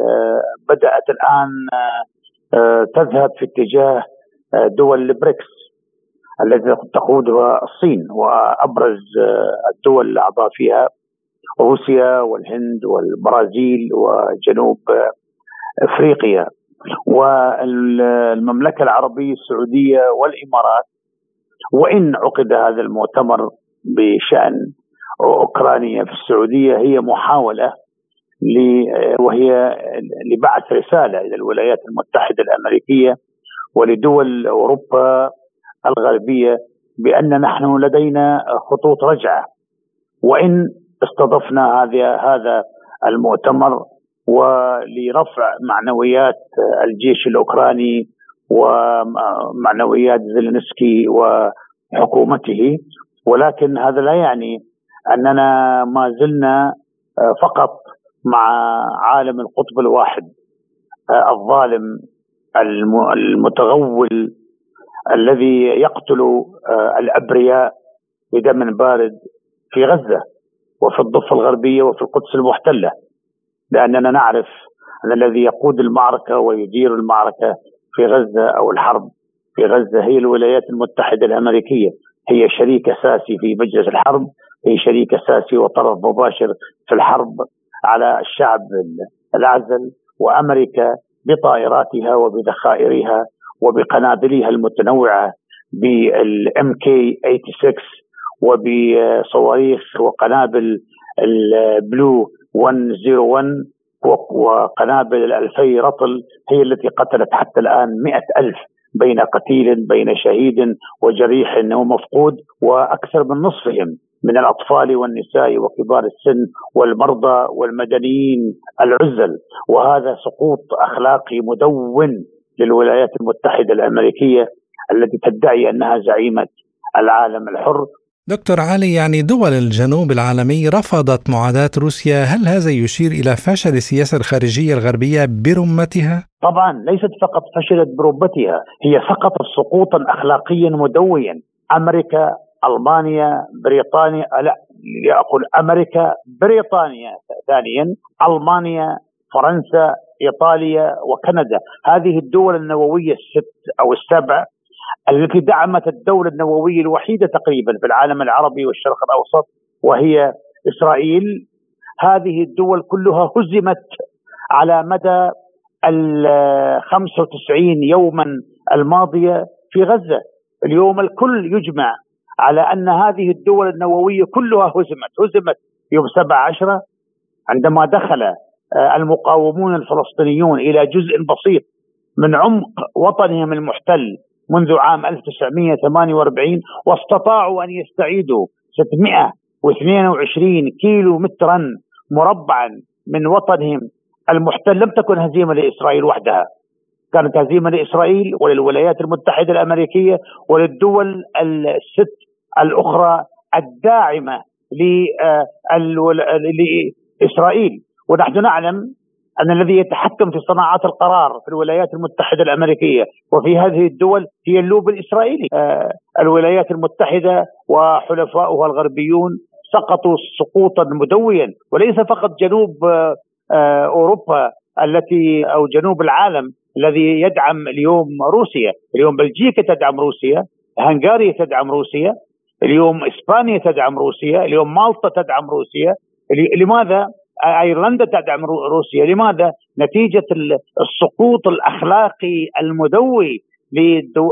بدأت الآن تذهب في اتجاه دول البريكس التي تقودها الصين وأبرز الدول الاعضاء فيها روسيا والهند والبرازيل وجنوب أفريقيا. والمملكة العربية السعودية والإمارات وإن عقد هذا المؤتمر بشأن اوكرانيا في السعودية هي محاولة وهي لبعث رسالة إلى الولايات المتحدة الأمريكية ولدول أوروبا الغربية بأن نحن لدينا خطوط رجعة. وإن استضفنا هذا هذا المؤتمر ولرفع معنويات الجيش الأوكراني ومعنويات زيلينسكي وحكومته ولكن هذا لا يعني أننا ما زلنا فقط مع عالم القطب الواحد الظالم المتغول الذي يقتل الأبرياء بدم بارد في غزة وفي الضفة الغربية وفي القدس المحتلة. لأننا نعرف أن الذي يقود المعركة ويدير المعركة في غزة أو الحرب في غزة هي الولايات المتحدة الأمريكية هي شريك أساسي في مجلس الحرب. شريك أساسي وطرف مباشر في الحرب على الشعب العزل وأمريكا بطائراتها وبذخائرها وبقنابلها المتنوعة بالام كي 86 وبصواريخ وقنابل البلو 101 وقنابل الألفي رطل هي التي قتلت حتى الآن مئة ألف بين قتيل بين شهيد وجريح ومفقود وأكثر من نصفهم. من الأطفال والنساء وكبار السن والمرضى والمدنيين العزل. وهذا سقوط أخلاقي مدون للولايات المتحدة الأمريكية التي تدعي أنها زعيمة العالم الحر. دكتور علي يعني دول الجنوب العالمي رفضت معاداة روسيا هل هذا يشير إلى فشل السياسة الخارجية الغربية برمتها؟ طبعا ليست فقط فشلت برمتها هي سقطت سقوطا أخلاقيا مدويا. أمريكا ألمانيا بريطانيا لا أقول أمريكا بريطانيا ثانيا ألمانيا فرنسا إيطاليا وكندا. هذه الدول النووية الست أو السبع التي دعمت الدولة النووية الوحيدة تقريبا في العالم العربي والشرق الأوسط وهي إسرائيل. هذه الدول كلها هزمت على مدى ال 95 يوما الماضية في غزة. اليوم الكل يجمع على أن هذه الدول النووية كلها هزمت هزمت يوم 17 عندما دخل آه، المقاومون الفلسطينيون إلى جزء بسيط من عمق وطنهم المحتل منذ عام 1948 واستطاعوا أن يستعيدوا 622 كيلو مترا مربعا من وطنهم المحتل. لم تكن هزيمة لإسرائيل وحدها كانت هزيمة لإسرائيل وللولايات المتحدة الأمريكية وللدول الست الأخرى الداعمة آه، لإسرائيل. ونحن نعلم أن الذي يتحكم في صناعات القرار في الولايات المتحدة الأمريكية وفي هذه الدول هي اللوب الإسرائيلي. آه الولايات المتحدة وحلفاؤها الغربيون سقطوا سقوطا مدويا وليس فقط جنوب آه, آه، أوروبا التي أو جنوب العالم الذي يدعم اليوم روسيا. اليوم بلجيكا تدعم روسيا هنغاريا تدعم روسيا اليوم إسبانيا تدعم روسيا اليوم مالطا تدعم روسيا. لماذا؟ أيرلندا تدعم روسيا. لماذا؟ نتيجة السقوط الأخلاقي المدوي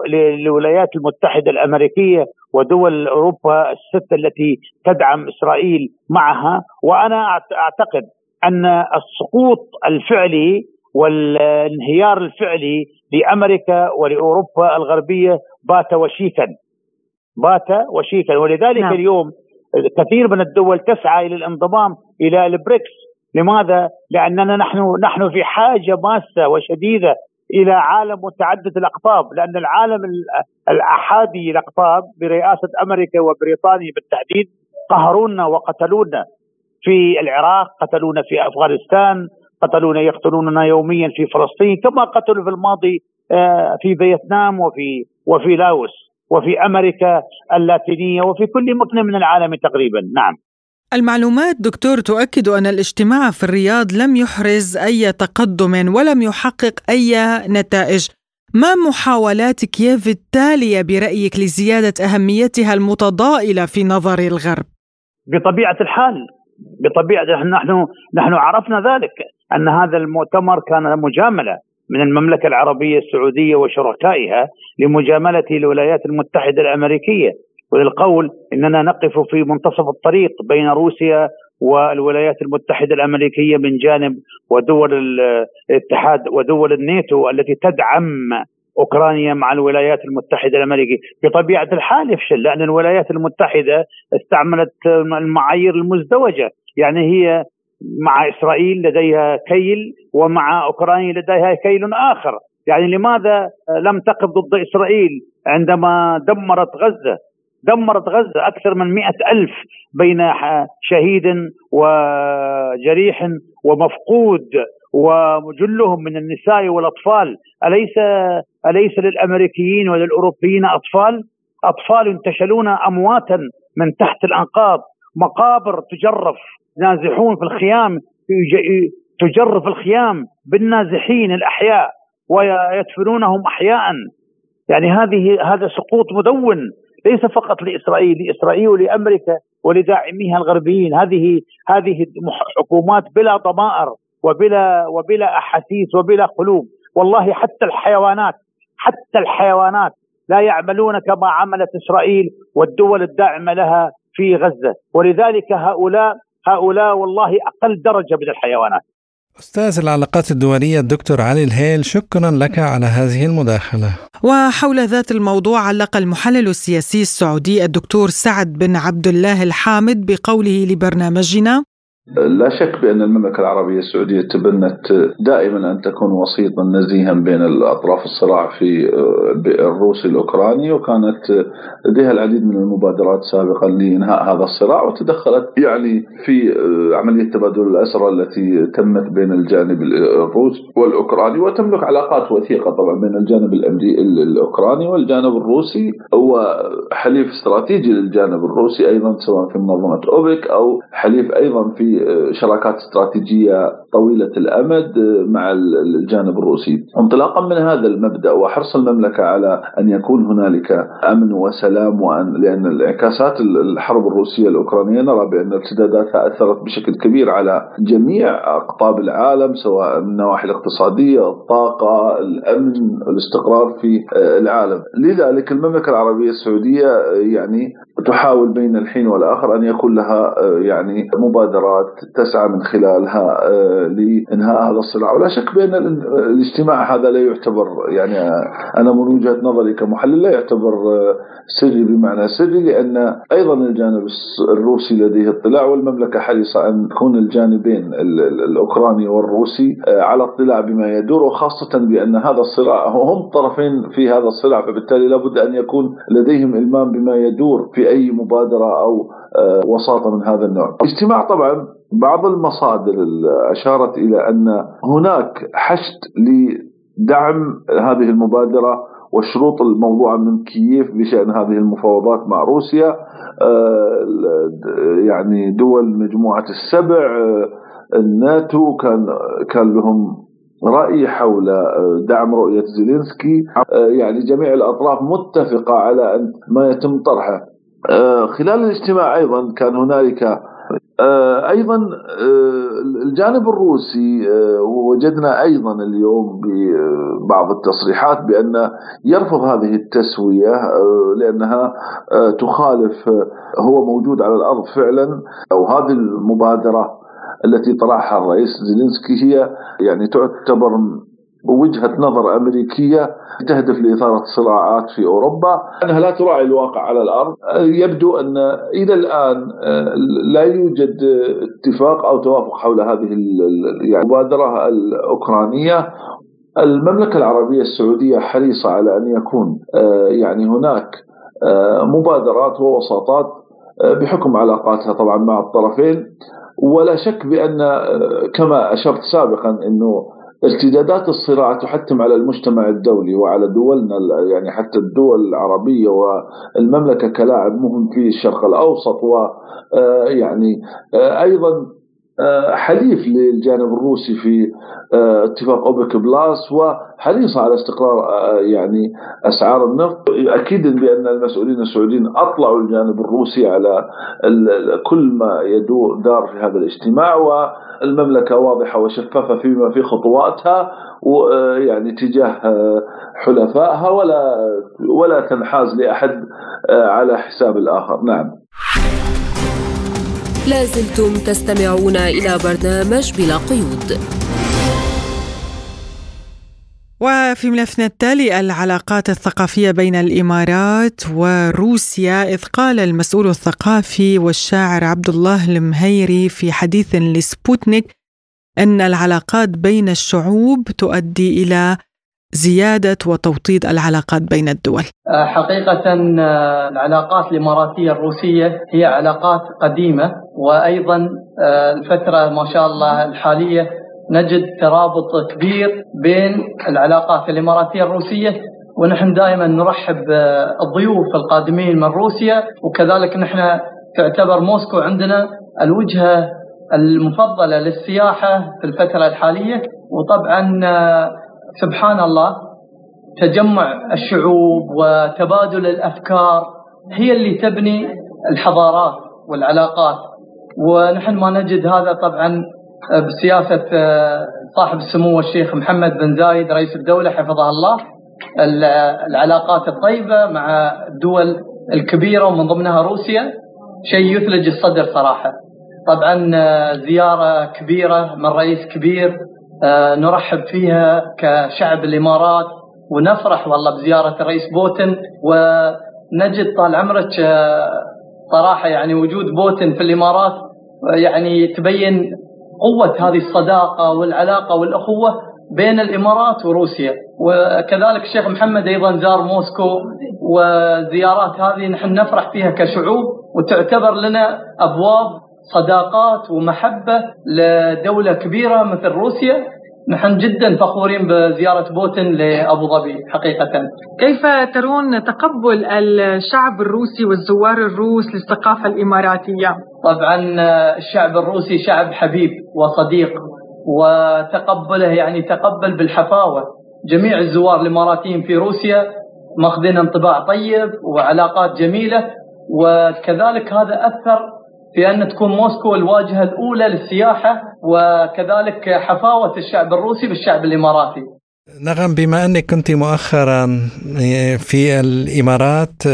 للولايات المتحدة الأمريكية ودول أوروبا الست التي تدعم إسرائيل معها. وأنا أعتقد أن السقوط الفعلي والانهيار الفعلي لأمريكا ولأوروبا الغربية بات وشيكا. بات وشيكا ولذلك نعم. اليوم كثير من الدول تسعى إلى الانضمام إلى البريكس لماذا؟ لأننا نحن نحن في حاجة ماسة وشديدة إلى عالم متعدد الأقطاب لأن العالم الأحادي الأقطاب برئاسة أمريكا وبريطانيا بالتحديد قهرونا وقتلونا في العراق قتلونا في أفغانستان قتلونا يقتلوننا يوميا في فلسطين كما قتلوا في الماضي آه، في فيتنام وفي وفي لاوس وفي أمريكا اللاتينية وفي كل مكان من العالم تقريبا. نعم. المعلومات دكتور تؤكد أن الاجتماع في الرياض لم يحرز أي تقدم ولم يحقق أي نتائج. ما محاولات كييف التالية برأيك لزيادة أهميتها المتضائلة في نظر الغرب؟ بطبيعة الحال بطبيعة نحن نحن عرفنا ذلك أن هذا المؤتمر كان مجاملة. من المملكة العربية السعودية وشركائها لمجاملة الولايات المتحدة الأمريكية. وللقول إننا نقف في منتصف الطريق بين روسيا والولايات المتحدة الأمريكية من جانب ودول الاتحاد ودول الناتو التي تدعم أوكرانيا مع الولايات المتحدة الأمريكية، بطبيعة الحال يفشل لأن الولايات المتحدة استعملت المعايير المزدوجة، يعني هي مع إسرائيل لديها كيل ومع أوكرانيا لديها كيل آخر، يعني لماذا لم تقف ضد إسرائيل عندما دمرت غزة؟ دمرت غزة أكثر من مئة ألف بين شهيد وجريح ومفقود وجلهم من النساء والأطفال. أليس أليس للأمريكيين وللأوروبيين أطفال؟ أطفال ينتشلون أمواتا من تحت الأنقاض. مقابر تجرف. نازحون في الخيام تجرف الخيام بالنازحين الأحياء ويدفنونهم أحياء. يعني هذه هذا سقوط مدون ليس فقط لإسرائيل لإسرائيل ولأمريكا ولداعميها الغربيين. هذه هذه حكومات بلا ضمائر وبلا وبلا أحاسيس وبلا قلوب. والله حتى الحيوانات حتى الحيوانات لا يعملون كما عملت إسرائيل والدول الداعمة لها في غزة. ولذلك هؤلاء هؤلاء والله أقل درجة من الحيوانات. أستاذ العلاقات الدولية الدكتور علي الهيل شكرا لك على هذه المداخلة. وحول ذات الموضوع علق المحلل السياسي السعودي الدكتور سعد بن عبد الله الحامد بقوله لبرنامجنا لا شك بأن المملكة العربية السعودية تبنت دائما أن تكون وسيطا نزيها بين الأطراف الصراع في الروسي الأوكراني وكانت لديها العديد من المبادرات سابقا لإنهاء هذا الصراع وتدخلت يعني في عملية تبادل الأسرى التي تمت بين الجانب الروسي والأوكراني وتملك علاقات وثيقة طبعا بين الجانب الأوكراني والجانب الروسي وحليف استراتيجي للجانب الروسي أيضا سواء في منظمة أوبك أو حليف أيضا في شراكات استراتيجية طويلة الأمد مع الجانب الروسي. انطلاقا من هذا المبدأ وحرص المملكة على أن يكون هنالك أمن وسلام وان لأن انعكاسات الحرب الروسية الأوكرانية نرى بأن ارتداداتها أثرت بشكل كبير على جميع أقطاب العالم سواء من النواحي الاقتصادية، الطاقة، الأمن، الاستقرار في العالم. لذلك المملكة العربية السعودية يعني تحاول بين الحين والآخر أن يكون لها يعني مبادرات تسعى من خلالها آه، لإنهاء هذا الصراع. ولا شك بأن الاجتماع هذا لا يعتبر يعني أنا من وجهة نظري كمحلل لا يعتبر آه، سري بمعنى سري لأن أيضا الجانب الروسي لديه اطلاع والمملكة حريصة أن تكون الجانبين الأوكراني والروسي آه، على اطلاع بما يدور وخاصة بأن هذا الصراع هم طرفين في هذا الصراع فبالتالي لابد أن يكون لديهم إلمام بما يدور في اي مبادرة أو وساطة من هذا النوع. الاجتماع طبعا بعض المصادر أشارت إلى أن هناك حشد لدعم هذه المبادرة والشروط الموضوعة من كييف بشأن هذه المفاوضات مع روسيا. آه، يعني دول مجموعة السبع آه، الناتو كان كان لهم رأي حول آه، دعم رؤية زيلينسكي. يعني جميع الأطراف متفقة على أن ما يتم طرحه. خلال الاجتماع أيضا كان هنالك آه، أيضا آه، الجانب الروسي آه، وجدنا أيضا اليوم ببعض التصريحات بأن يرفض هذه التسوية لأنها تخالف هو موجود على الأرض فعلا أو هذه المبادرة التي طرحها الرئيس زيلينسكي هي يعني تعتبر وجهة نظر أمريكية تهدف لإثارة صراعات في أوروبا. أنها لا تراعي الواقع على الأرض. يبدو أن إلى الآن آه، لا يوجد اتفاق أو توافق حول هذه يعني المبادرة الأوكرانية. المملكة العربية السعودية حريصة على أن يكون آه، يعني هناك آه، مبادرات ووساطات بحكم علاقاتها طبعا مع الطرفين. ولا شك بأن كما أشرت سابقا أنه ارتدادات الصراع تحتم على المجتمع الدولي وعلى دولنا يعني حتى الدول العربية والمملكة كلاعب مهم في الشرق الأوسط ويعني أيضا حليف للجانب الروسي في اتفاق أوبك بلاس وحريصه على استقرار يعني أسعار النفط. أكيد بأن المسؤولين السعوديين أطلعوا الجانب الروسي على كل ما يدور دار في هذا الاجتماع والمملكه واضحة وشفافة فيما في خطواتها ويعني تجاه حلفائها ولا ولا تنحاز لأحد على حساب الآخر. نعم. لازلتم تستمعون إلى برنامج بلا قيود. وفي ملفنا التالي العلاقات الثقافية بين الإمارات وروسيا إذ قال المسؤول الثقافي والشاعر عبد الله المهيري في حديث لسبوتنيك أن العلاقات بين الشعوب تؤدي إلى زيادة وتوطيد العلاقات بين الدول. آه، حقيقة آه، العلاقات الإماراتية الروسية هي علاقات قديمة وأيضا آه، الفترة ما شاء الله الحالية نجد ترابط كبير بين العلاقات الإماراتية الروسية ونحن دائما نرحب بالضيوف القادمين من روسيا وكذلك نحن تعتبر موسكو عندنا الوجهة المفضلة للسياحة في الفترة الحالية. وطبعا سبحان الله تجمع الشعوب وتبادل الأفكار هي اللي تبني الحضارات والعلاقات. ونحن ما نجد هذا طبعا بسياسة صاحب السمو الشيخ محمد بن زايد رئيس الدولة حفظه الله. العلاقات الطيبة مع الدول الكبيرة ومن ضمنها روسيا. شيء يثلج الصدر صراحة. طبعا زيارة كبيرة من رئيس كبير آه، نرحب فيها كشعب الإمارات. ونفرح والله بزيارة الرئيس بوتن ونجد طال عمرك آه، صراحة يعني وجود بوتن في الإمارات آه، يعني تبين قوة هذه الصداقة والعلاقة والأخوة بين الإمارات وروسيا. وكذلك الشيخ محمد أيضا زار موسكو وزيارات هذه نحن نفرح فيها كشعوب وتعتبر لنا أبواب صداقات ومحبة لدولة كبيرة مثل روسيا. نحن جدا فخورين بزيارة بوتين لأبو ظبي حقيقة كيف ترون تقبل الشعب الروسي والزوار الروس للثقافة الإماراتية؟ طبعا الشعب الروسي شعب حبيب وصديق وتقبله يعني تقبل بالحفاوة جميع الزوار الإماراتيين في روسيا ماخذين انطباع طيب وعلاقات جميلة وكذلك هذا أثر في أن تكون موسكو الواجهة الأولى للسياحة وكذلك حفاوة الشعب الروسي بالشعب الإماراتي نغم بما أنك كنت مؤخرا في الإمارات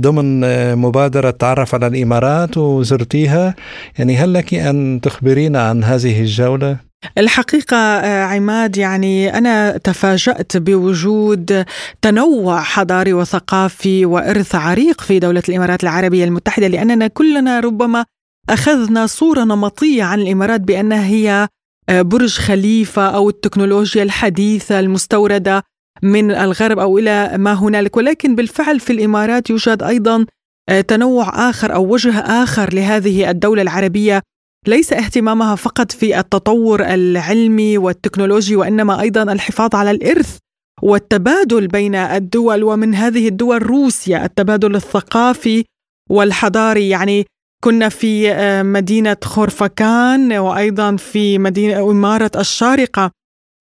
ضمن مبادرة تعرف على الإمارات وزرتيها يعني هل لك أن تخبرينا عن هذه الجولة؟ الحقيقة عماد يعني أنا تفاجأت بوجود تنوع حضاري وثقافي وإرث عريق في دولة الإمارات العربية المتحدة لأننا كلنا ربما أخذنا صورة نمطية عن الإمارات بانها هي آه، برج خليفة أو التكنولوجيا الحديثة المستوردة من الغرب أو إلى ما هنالك. ولكن بالفعل في الإمارات يوجد أيضا آه، تنوع آخر أو وجه آخر لهذه الدولة العربية. ليس اهتمامها فقط في التطور العلمي والتكنولوجي وإنما أيضا الحفاظ على الإرث والتبادل بين الدول ومن هذه الدول روسيا التبادل الثقافي والحضاري. يعني كنا في آه، مدينة خورفكان وأيضا في مدينة إمارة الشارقة.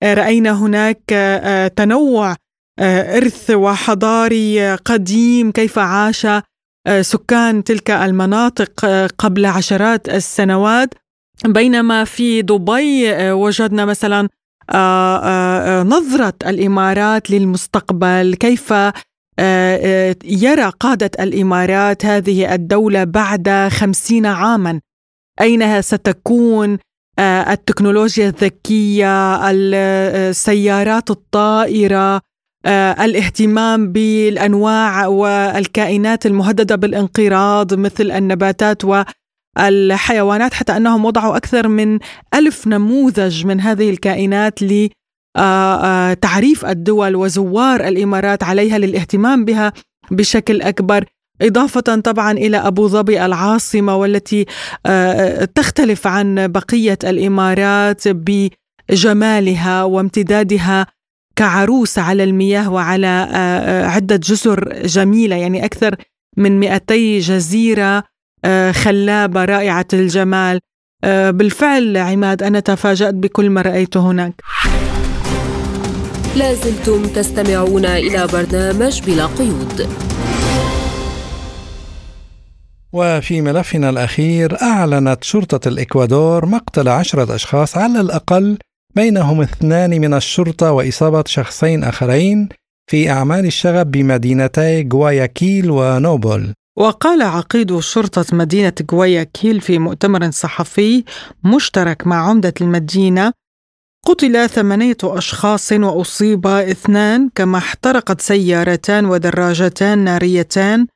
آه، رأينا هناك آه، تنوع إرث وحضاري قديم كيف عاش سكان تلك المناطق قبل عشرات السنوات. بينما في دبي وجدنا مثلا نظرة الإمارات للمستقبل كيف يرى قادة الإمارات هذه الدولة بعد خمسين عاما. أين ستكون آه، التكنولوجيا الذكية السيارات الطائرة الاهتمام بالأنواع والكائنات المهددة بالانقراض مثل النباتات والحيوانات حتى أنهم وضعوا أكثر من ألف نموذج من هذه الكائنات آه، آه، تعريف الدول وزوار الإمارات عليها للاهتمام بها بشكل أكبر إضافة طبعا إلى أبو ظبي العاصمة والتي آه، تختلف عن بقية الإمارات ب جمالها وامتدادها كعروس على المياه وعلى آه، آه، عدة جزر جميلة. يعني أكثر من 200 جزيرة آه، خلابة رائعة الجمال. بالفعل عماد أنا تفاجأت بكل ما رأيته هناك. لازلتم تستمعون إلى برنامج بلا قيود. وفي ملفنا الأخير أعلنت شرطة الإكوادور مقتل عشرة أشخاص على الأقل بينهم اثنان من الشرطة وإصابة شخصين آخرين في أعمال الشغب بمدينتي غواياكيل ونوبل. وقال عقيد شرطة مدينة غواياكيل في مؤتمر صحفي مشترك مع عمدة المدينة قتل ثمانية أشخاص وأصيب اثنان كما احترقت سيارتان ودراجتان ناريتان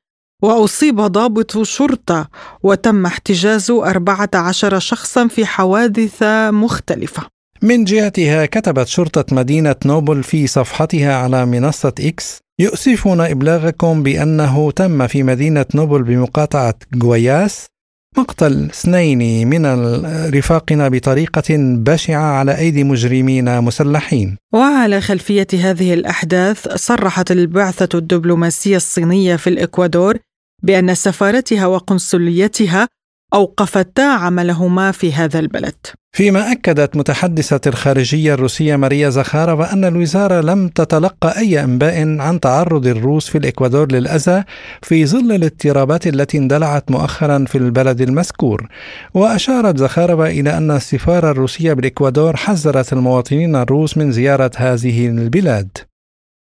وأصيب ضابط شرطة وتم احتجاز أربعة عشر شخصا في حوادث مختلفة. من جهتها كتبت شرطة مدينة نوبل في صفحتها على منصة إكس يؤسفنا إبلاغكم بأنه تم في مدينة نوبل بمقاطعة غوياس مقتل اثنين من رفاقنا بطريقة بشعة على أيدي مجرمين مسلحين. وعلى خلفية هذه الأحداث صرحت البعثة الدبلوماسية الصينية في الإكوادور بأن سفارتها وقنصليتها أوقفتا عملهما في هذا البلد. فيما أكدت متحدثة الخارجية الروسية ماريا زخارova أن الوزارة لم تتلقى أي أنباء عن تعرض الروس في الإكوادور للأذى في ظل الاضطرابات التي اندلعت مؤخرا في البلد المذكور. وأشارت زخارova إلى أن السفارة الروسية بالإكوادور حذرت المواطنين الروس من زيارة هذه البلاد.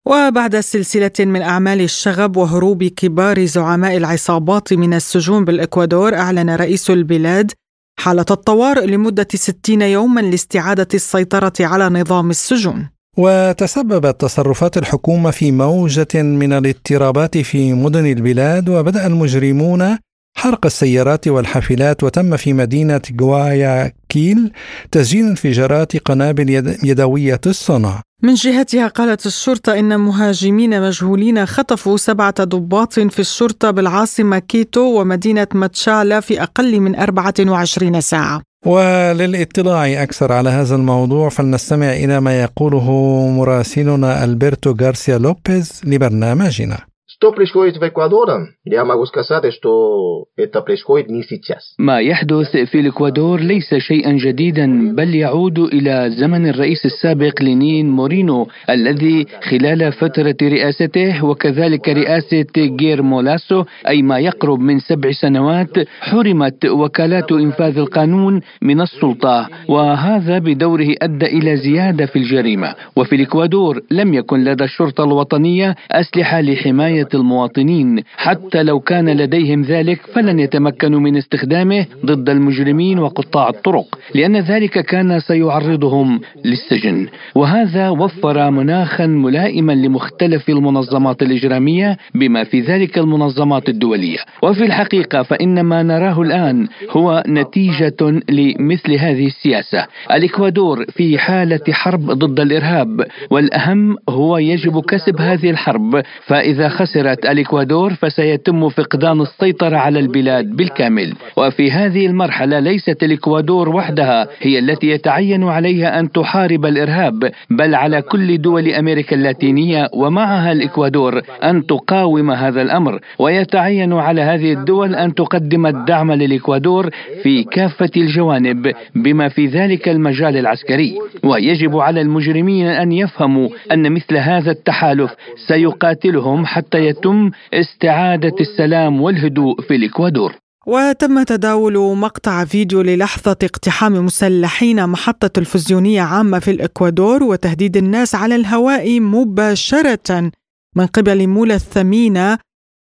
وبعد سلسلة من أعمال الشغب وهروب كبار زعماء العصابات من السجون بالإكوادور أعلن رئيس البلاد حالة الطوارئ لمدة 60 يوما لاستعادة السيطرة على نظام السجون. وتسببت تصرفات الحكومة في موجة من الاضطرابات في مدن البلاد وبدأ المجرمون حرق السيارات والحافلات وتم في مدينة غواياكيل تسجيل انفجارات قنابل يدوية الصنع. من جهتها قالت الشرطة إن مهاجمين مجهولين خطفوا سبعة ضباط في الشرطة بالعاصمة كيتو ومدينة ماتشالا في أقل من 24 ساعة. وللاطلاع أكثر على هذا الموضوع فلنستمع إلى ما يقوله مراسلنا ألبرتو غارسيا لوبيز لبرنامجنا. Что происходит в Эквадоре? Я могу сказать, что это происходит не сейчас. ما يحدث في الإكوادور ليس شيئا جديدا بل يعود إلى زمن الرئيس السابق لينين مورينو الذي خلال فترة رئاسته وكذلك رئاسة غير مولاسو أي ما يقرب من سبع سنوات حرمت وكالات إنفاذ القانون من السلطة وهذا بدوره أدى إلى زيادة في الجريمة وفي الإكوادور لم يكن لدى الشرطة الوطنية أسلحة لحماية المواطنين. حتى لو كان لديهم ذلك فلن يتمكنوا من استخدامه ضد المجرمين وقطاع الطرق لأن ذلك كان سيعرضهم للسجن. وهذا وفر مناخا ملائما لمختلف المنظمات الإجرامية بما في ذلك المنظمات الدولية. وفي الحقيقة فإن ما نراه الآن هو نتيجة لمثل هذه السياسة. الإكوادور في حالة حرب ضد الإرهاب والأهم هو يجب كسب هذه الحرب فإذا خسر خسرت الإكوادور فسيتم فقدان السيطرة على البلاد بالكامل. وفي هذه المرحلة ليست الإكوادور وحدها هي التي يتعين عليها أن تحارب الإرهاب بل على كل دول أمريكا اللاتينية ومعها الإكوادور أن تقاوم هذا الأمر. ويتعين على هذه الدول أن تقدم الدعم للإكوادور في كافة الجوانب بما في ذلك المجال العسكري. ويجب على المجرمين أن يفهموا أن مثل هذا التحالف سيقاتلهم حتى يتم استعادة السلام والهدوء في الإكوادور. وتم تداول مقطع فيديو للحظة اقتحام مسلحين محطة تلفزيونية عامة في الإكوادور وتهديد الناس على الهواء مباشرة. من قبل مولى الثمينة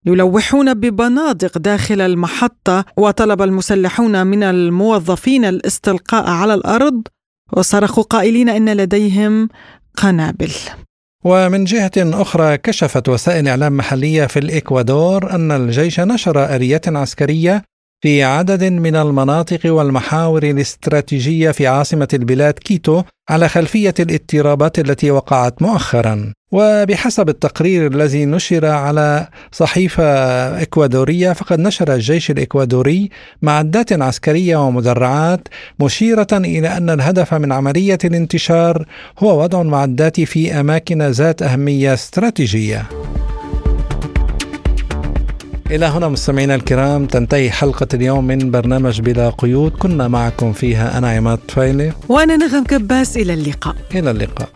يلوحون ببنادق داخل المحطة وطلب المسلحون من الموظفين الاستلقاء على الأرض. وصرخوا قائلين إن لديهم قنابل. ومن جهة أخرى كشفت وسائل إعلام محلية في الإكوادور أن الجيش نشر آليات عسكرية في عدد من المناطق والمحاور الاستراتيجية في عاصمة البلاد كيتو على خلفية الاضطرابات التي وقعت مؤخرا. وبحسب التقرير الذي نشر على صحيفة إكوادورية فقد نشر الجيش الإكوادوري معدات عسكرية ومدرعات مشيرة إلى أن الهدف من عملية الانتشار هو وضع المعدات في أماكن ذات أهمية استراتيجية. إلى هنا مستمعينا الكرام تنتهي حلقة اليوم من برنامج بلا قيود. كنا معكم فيها أنا عماد فايلة وأنا نغم كباس إلى اللقاء. إلى اللقاء.